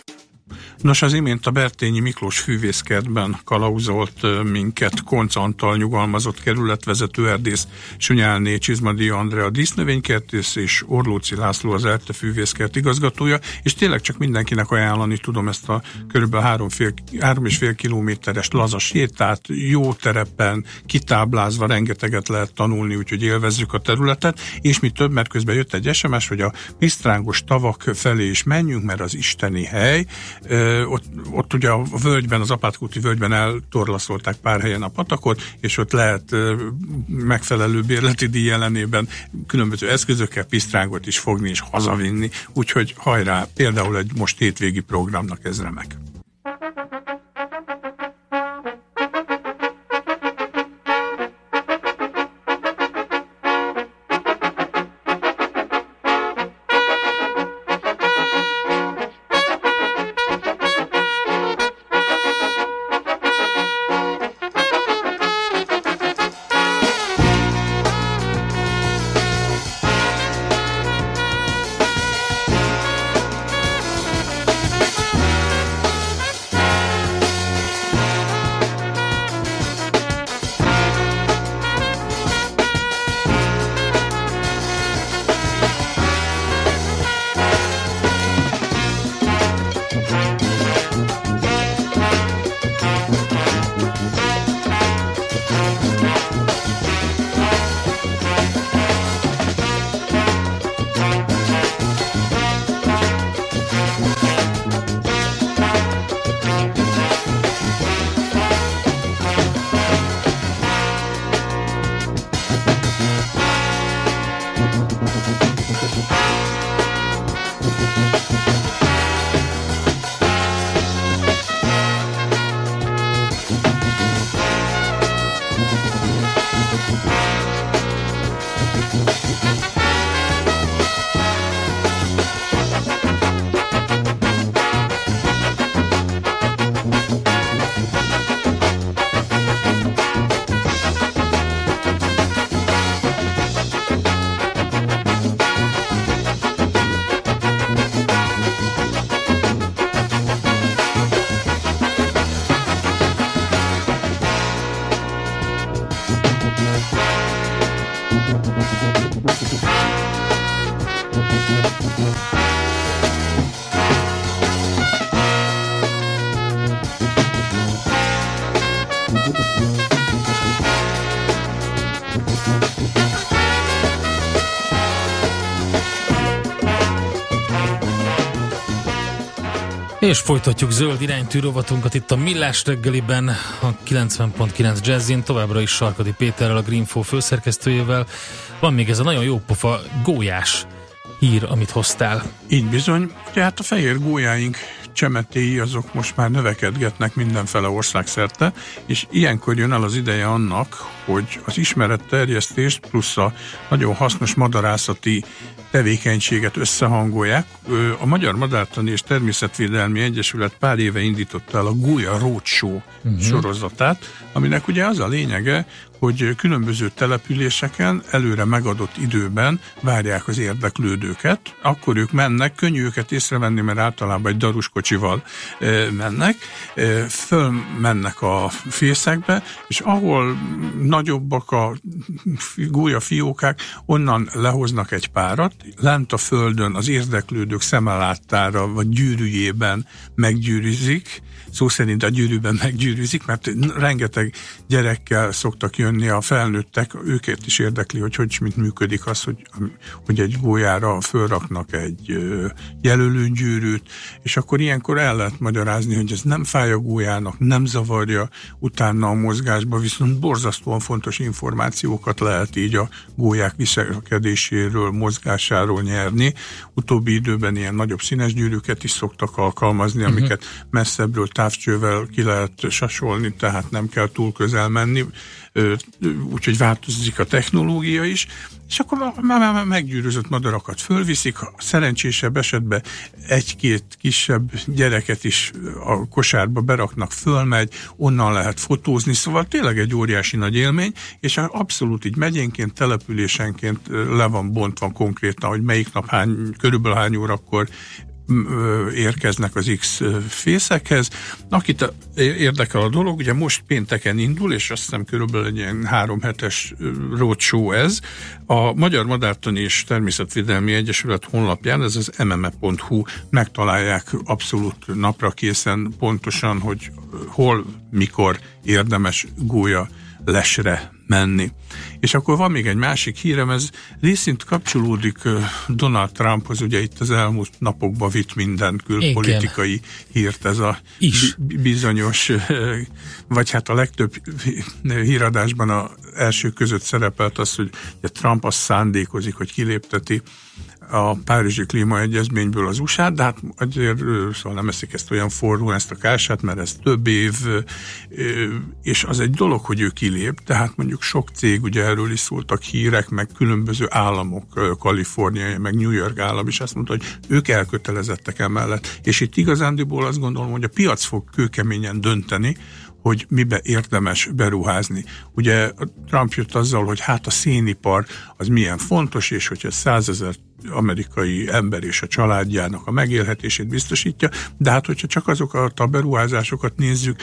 Nos, az imént a Bertényi Miklós fűvészkertben kalauzolt minket Konc Antal nyugalmazott kerületvezető erdész, Sunyálné Csizmadi Andrea dísznövénykertész és Orlóci László az Erte fűvészkert igazgatója, és tényleg csak mindenkinek ajánlani tudom ezt a és fél kilométeres lazas sétát, jó terepen, kitáblázva rengeteget lehet tanulni, úgyhogy élvezzük a területet, és mi több, mert közben jött egy SMS, hogy a Pisztrángos tavak felé is menjünk, mert az isteni hely, ott, ott ugye a völgyben, az apátkulti völgyben eltorlaszolták pár helyen a patakot, és ott lehet megfelelő bérleti díj ellenében különböző eszközökkel pisztrángot is fogni és hazavinni, úgyhogy hajrá, például egy most hétvégi programnak ez remek. És folytatjuk zöld iránytű rovatunkat itt a Millás reggeliben, a 90.9 Jazzin, továbbra is Sarkadi Péterrel, a Greenfo főszerkesztőjével. Van még ez a nagyon jó pofa gólyás hír, amit hoztál. Így bizony, ugye hát a fehér gólyáink csemetéi azok most már növekedgetnek mindenfele országszerte, és ilyenkor jön el az ideje annak, hogy az ismeretterjesztést plusz a nagyon hasznos madarászati tevékenységet összehangolják. A Magyar Madártani és Természetvédelmi Egyesület pár éve indította el a Gólya Roadshow uh-huh. sorozatát, aminek ugye az a lényege, hogy különböző településeken előre megadott időben várják az érdeklődőket, akkor ők mennek, könnyű őket észrevenni, mert általában egy daruskocsival ö, mennek, ö, fölmennek a fészekbe, és ahol nagyobbak a gólyafiókák, onnan lehoznak egy párat, lent a földön az érdeklődők szemeláttára vagy gyűrűjében meggyűrűzik, szó szerint a gyűrűben meggyűrűzik, mert rengeteg gyerekkel szoktak jönni a felnőttek, őket is érdekli, hogy hogy mint működik az, hogy, hogy egy gólyára fölraknak egy jelölőgyűrűt, és akkor ilyenkor el lehet magyarázni, hogy ez nem fáj a gólyának, nem zavarja utána a mozgásba, viszont borzasztóan fontos információkat lehet így a gólyák viselkedéséről, mozgásáról nyerni. Utóbbi időben ilyen nagyobb színes gyűrűket is szoktak alkalmazni, Mhm. amiket messzebbről távcsővel ki lehet sasolni, tehát nem kell túl közel menni, úgyhogy változik a technológia is, és akkor már, már, már meggyűrűzött madarakat. Fölviszik, ha szerencsésebb esetben egy-két kisebb gyereket is a kosárba beraknak, fölmegy, onnan lehet fotózni, szóval tényleg egy óriási nagy élmény, és abszolút így megyénként, településenként le van bontva konkrétan, hogy melyik nap hány, körülbelül hány órakor érkeznek az X fészekhez. Akit érdekel a dolog, ugye most pénteken indul, és azt hiszem körülbelül egy ilyen három hetes roadshow ez. A Magyar Madártani és Természetvédelmi Egyesület honlapján, ez az mme.hu, megtalálják abszolút napra készen pontosan, hogy hol, mikor érdemes gólya lesre menni. És akkor van még egy másik hírem, ez részint kapcsolódik Donald Trumphoz, ugye itt az elmúlt napokban vitt minden külpolitikai hírt ez a Is. bi- bizonyos, vagy hát a legtöbb híradásban a első között szerepelt az, hogy Trump azt szándékozik, hogy kilépteti a Párizsi Klímaegyezményből az usa de hát azért szóval nem eszik ezt olyan forró, ezt a kását, mert ez több év, és az egy dolog, hogy ő kilép, tehát mondjuk sok cég, ugye erről is szóltak hírek, meg különböző államok, Kalifornia, meg New York állam is azt mondta, hogy ők elkötelezettek emellett. És itt igazándiból azt gondolom, hogy a piac fog kőkeményen dönteni, hogy mibe érdemes beruházni. Ugye Trump jött azzal, hogy hát a szénipar az milyen fontos, és hogyha százezer amerikai ember és a családjának a megélhetését biztosítja, de hát hogyha csak azokat a beruházásokat nézzük,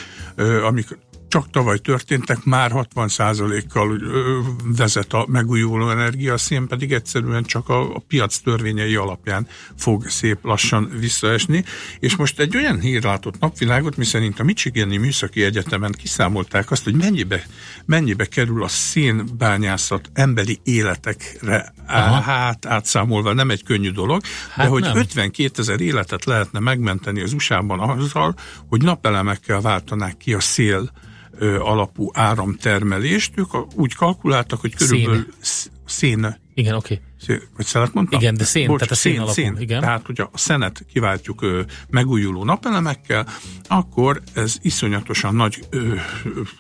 amik csak tavaly történtek, már 60%-kal ö, vezet a megújuló energia, a szén pedig egyszerűen csak a, a piac törvényei alapján fog szép lassan visszaesni. És most egy olyan hír látott napvilágot, miszerint a Michigani Műszaki Egyetemen kiszámolták azt, hogy mennyibe, mennyibe kerül a szénbányászat emberi életekre hát átszámolva, nem egy könnyű dolog, Hát de hogy nem. 52 ezer életet lehetne megmenteni az USA-ban azzal, hogy napelemekkel váltanák ki a szél alapú áramtermelést. Ők úgy kalkuláltak, hogy körülbelül sz- szén. Igen, oké. Szén, vagy szenet mondtam? Igen, de szén, Bocs, tehát a szén szén, alapú, szén. igen. Tehát, hogyha a szenet kiváltjuk ö, megújuló napelemekkel, akkor ez iszonyatosan nagy ö,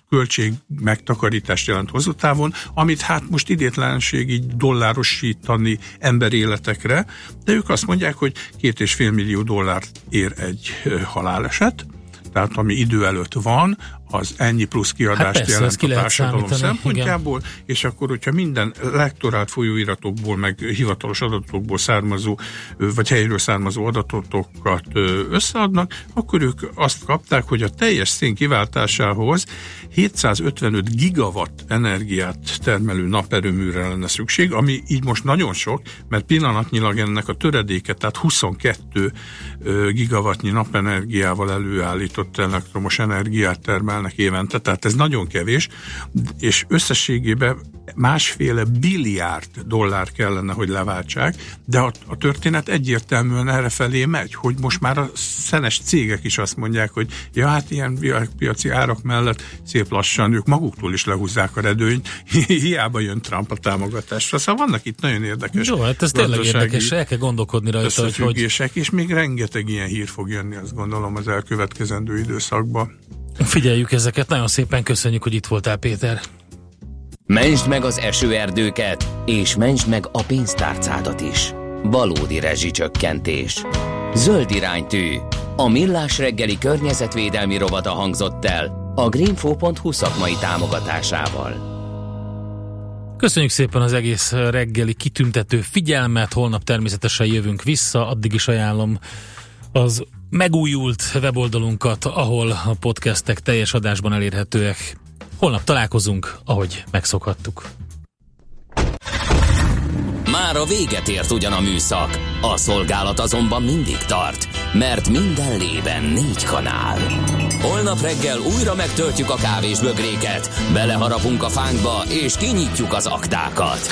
költség megtakarítást jelent hosszú távon, amit hát most idétlenség így dollárosítani emberéletekre, de ők azt mondják, hogy két és fél millió dollárt ér egy ö, haláleset, tehát ami idő előtt van, az ennyi plusz kiadást Hát persze, jelent a társadalom számítani, szempontjából, és akkor, hogyha minden lektorált folyóiratokból, meg hivatalos adatokból származó, vagy helyről származó adatokat összeadnak, akkor ők azt kapták, hogy a teljes szén kiváltásához 755 gigawatt energiát termelő naperőműre lenne szükség, ami így most nagyon sok, mert pillanatnyilag ennek a töredéke, tehát 22 ö, gigawattnyi napenergiával előállított elektromos energiát termelnek évente, tehát ez nagyon kevés, és összességében másféle billiárd dollár kellene, hogy leváltsák, de a, a történet egyértelműen erre felé megy, hogy most már a szenes cégek is azt mondják, hogy ja, hát ilyen piaci árak mellett szép lassan ők maguktól is lehúzzák a redőnyt, hiába jön Trump a támogatásra. Szóval vannak itt nagyon érdekes Jó, hát ez tényleg érdekes, el kell gondolkodni rajta, hogy, hogy és még rengeteg ilyen hír fog jönni, azt gondolom, az elkövetkezendő időszakban. figyeljük ezeket. Nagyon szépen köszönjük, hogy itt voltál, Péter. Mentsd meg az esőerdőket, és mentsd meg a pénztárcádat is. Valódi rezsicsökkentés. Zöld iránytű. A Millás reggeli környezetvédelmi rovata hangzott el a greenfo.hu szakmai támogatásával. Köszönjük szépen az egész reggeli kitüntető figyelmet, holnap természetesen jövünk vissza, addig is ajánlom az megújult weboldalunkat, ahol a podcastek teljes adásban elérhetőek. Holnap találkozunk, ahogy megszokhattuk. Már a véget ért ugyan a műszak, a szolgálat azonban mindig tart, mert minden lében négy kanál. Holnap reggel újra megtöltjük a kávés bögréket, beleharapunk a fánkba és kinyitjuk az aktákat.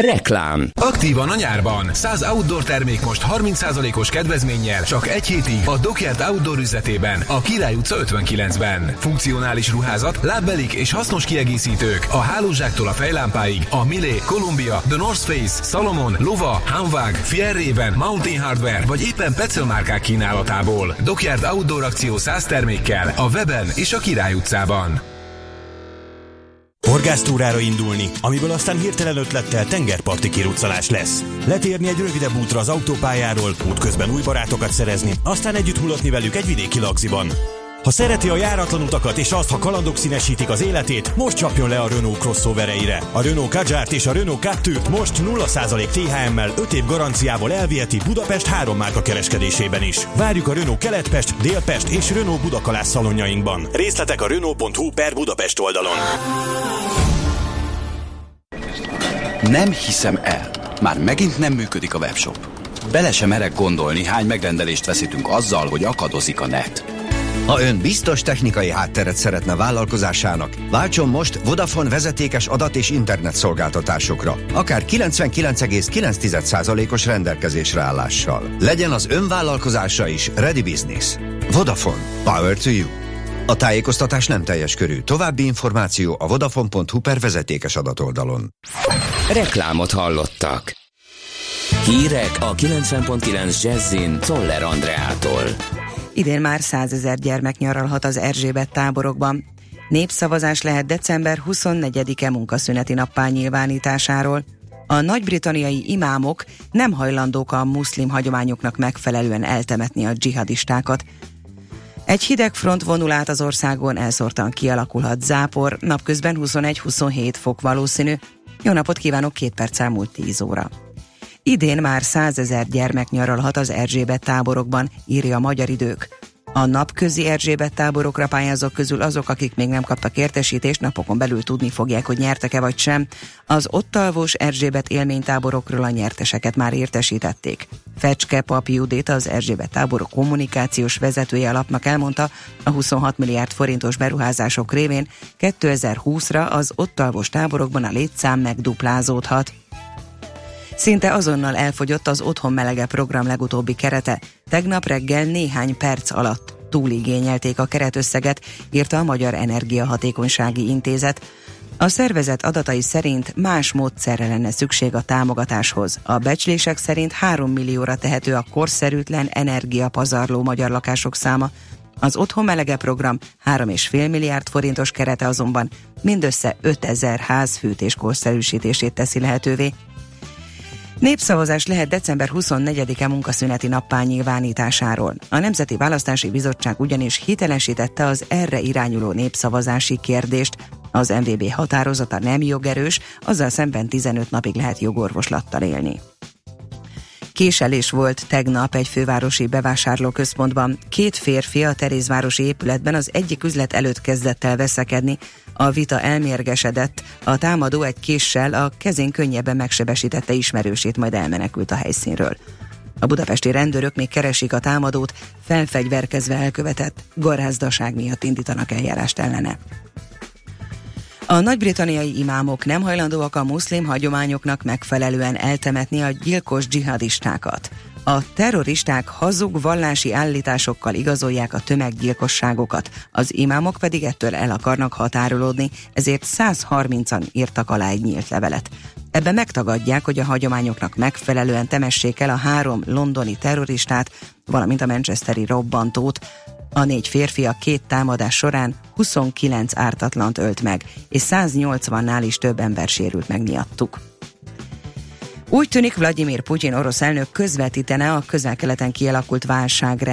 Reklám. Aktívan a nyárban. 100 outdoor termék most 30%-os kedvezménnyel csak egy hétig a Dockyard Outdoor üzletében, a Király utca 59-ben. Funkcionális ruházat, lábbelik és hasznos kiegészítők a hálózsáktól a fejlámpáig a Milé, Columbia, The North Face, Salomon, Lova, Hanwag, Fierraven, Mountain Hardware vagy éppen Petzl márkák kínálatából. Dockyard Outdoor akció 100 termékkel a weben és a Király utcában. Horgásztúrára indulni, amiből aztán hirtelen ötlettel tengerparti kiruccanás lesz. Letérni egy rövidebb útra az autópályáról, útközben új barátokat szerezni, aztán együtt mulatni velük egy vidéki lagziban. Ha szereti a járatlan utakat és azt, ha kalandok színesítik az életét, most csapjon le a Renault crossovereire. A Renault Kadjárt és a Renault Captur-t most 0% THM-mel 5 év garanciával elviheti Budapest három márka kereskedésében is. Várjuk a Renault Keletpest, Délpest és Renault Budakalász szalonjainkban. Részletek a Renault.hu per Budapest oldalon. Nem hiszem el. Már megint nem működik a webshop. Bele sem merek gondolni, hány megrendelést veszítünk azzal, hogy akadozik a net. Ha ön biztos technikai hátteret szeretne vállalkozásának, váltson most Vodafone vezetékes adat és internet szolgáltatásokra, akár 99,9%-os rendelkezésre állással. Legyen az ön vállalkozása is Ready Business. Vodafone. Power to you. A tájékoztatás nem teljes körű. További információ a vodafone.hu per vezetékes adatoldalon. Reklámot hallottak. Hírek a 90.9 Jazzin Toller Andreától. Idén már százezer gyermek nyaralhat az Erzsébet táborokban. Népszavazás lehet december 24-e munkaszüneti nappá nyilvánításáról. A nagy-britanniai imámok nem hajlandók a muszlim hagyományoknak megfelelően eltemetni a dzsihadistákat. Egy hideg front vonul át az országon, elszórtan kialakulhat zápor, napközben 21-27 fok valószínű. Jó napot kívánok, két perc elmúlt 10 óra. Idén már százezer gyermek nyaralhat az Erzsébet táborokban, írja a Magyar Idők. A napközi Erzsébet táborokra pályázók közül azok, akik még nem kaptak értesítést, napokon belül tudni fogják, hogy nyertek-e vagy sem. Az ott alvós Erzsébet élménytáborokról a nyerteseket már értesítették. Fecske Pap Judit, az Erzsébet táborok kommunikációs vezetője alapnak elmondta, a 26 milliárd forintos beruházások révén 2020-ra az ott alvós táborokban a létszám megduplázódhat. Szinte azonnal elfogyott az Otthon Melege program legutóbbi kerete. Tegnap reggel néhány perc alatt túligényelték a keretösszeget, írta a Magyar Energiahatékonysági Intézet. A szervezet adatai szerint más módszerre lenne szükség a támogatáshoz. A becslések szerint 3 millióra tehető a korszerűtlen energiapazarló magyar lakások száma. Az Otthon Melege program 3,5 milliárd forintos kerete azonban mindössze 5000 ház fűtés korszerűsítését teszi lehetővé, Népszavazás lehet december 24-e munkaszüneti nappá nyilvánításáról. A Nemzeti Választási Bizottság ugyanis hitelesítette az erre irányuló népszavazási kérdést. Az MVB határozata nem jogerős, azzal szemben 15 napig lehet jogorvoslattal élni. Késelés volt tegnap egy fővárosi bevásárlóközpontban. Két férfi a Terézvárosi épületben az egyik üzlet előtt kezdett el veszekedni. A vita elmérgesedett, a támadó egy késsel a kezén könnyebben megsebesítette ismerősét, majd elmenekült a helyszínről. A budapesti rendőrök még keresik a támadót, felfegyverkezve elkövetett garázdaság miatt indítanak eljárást ellene. A nagy-britanniai imámok nem hajlandóak a muszlim hagyományoknak megfelelően eltemetni a gyilkos dzsihadistákat. A terroristák hazug vallási állításokkal igazolják a tömeggyilkosságokat, az imámok pedig ettől el akarnak határolódni, ezért 130-an írtak alá egy nyílt levelet. Ebben megtagadják, hogy a hagyományoknak megfelelően temessék el a három londoni terroristát, valamint a manchesteri robbantót, a négy férfi a két támadás során 29 ártatlant ölt meg, és 180-nál is több ember sérült meg miattuk. Úgy tűnik Vladimir Putyin orosz elnök közvetítene a közel-keleten kialakult válság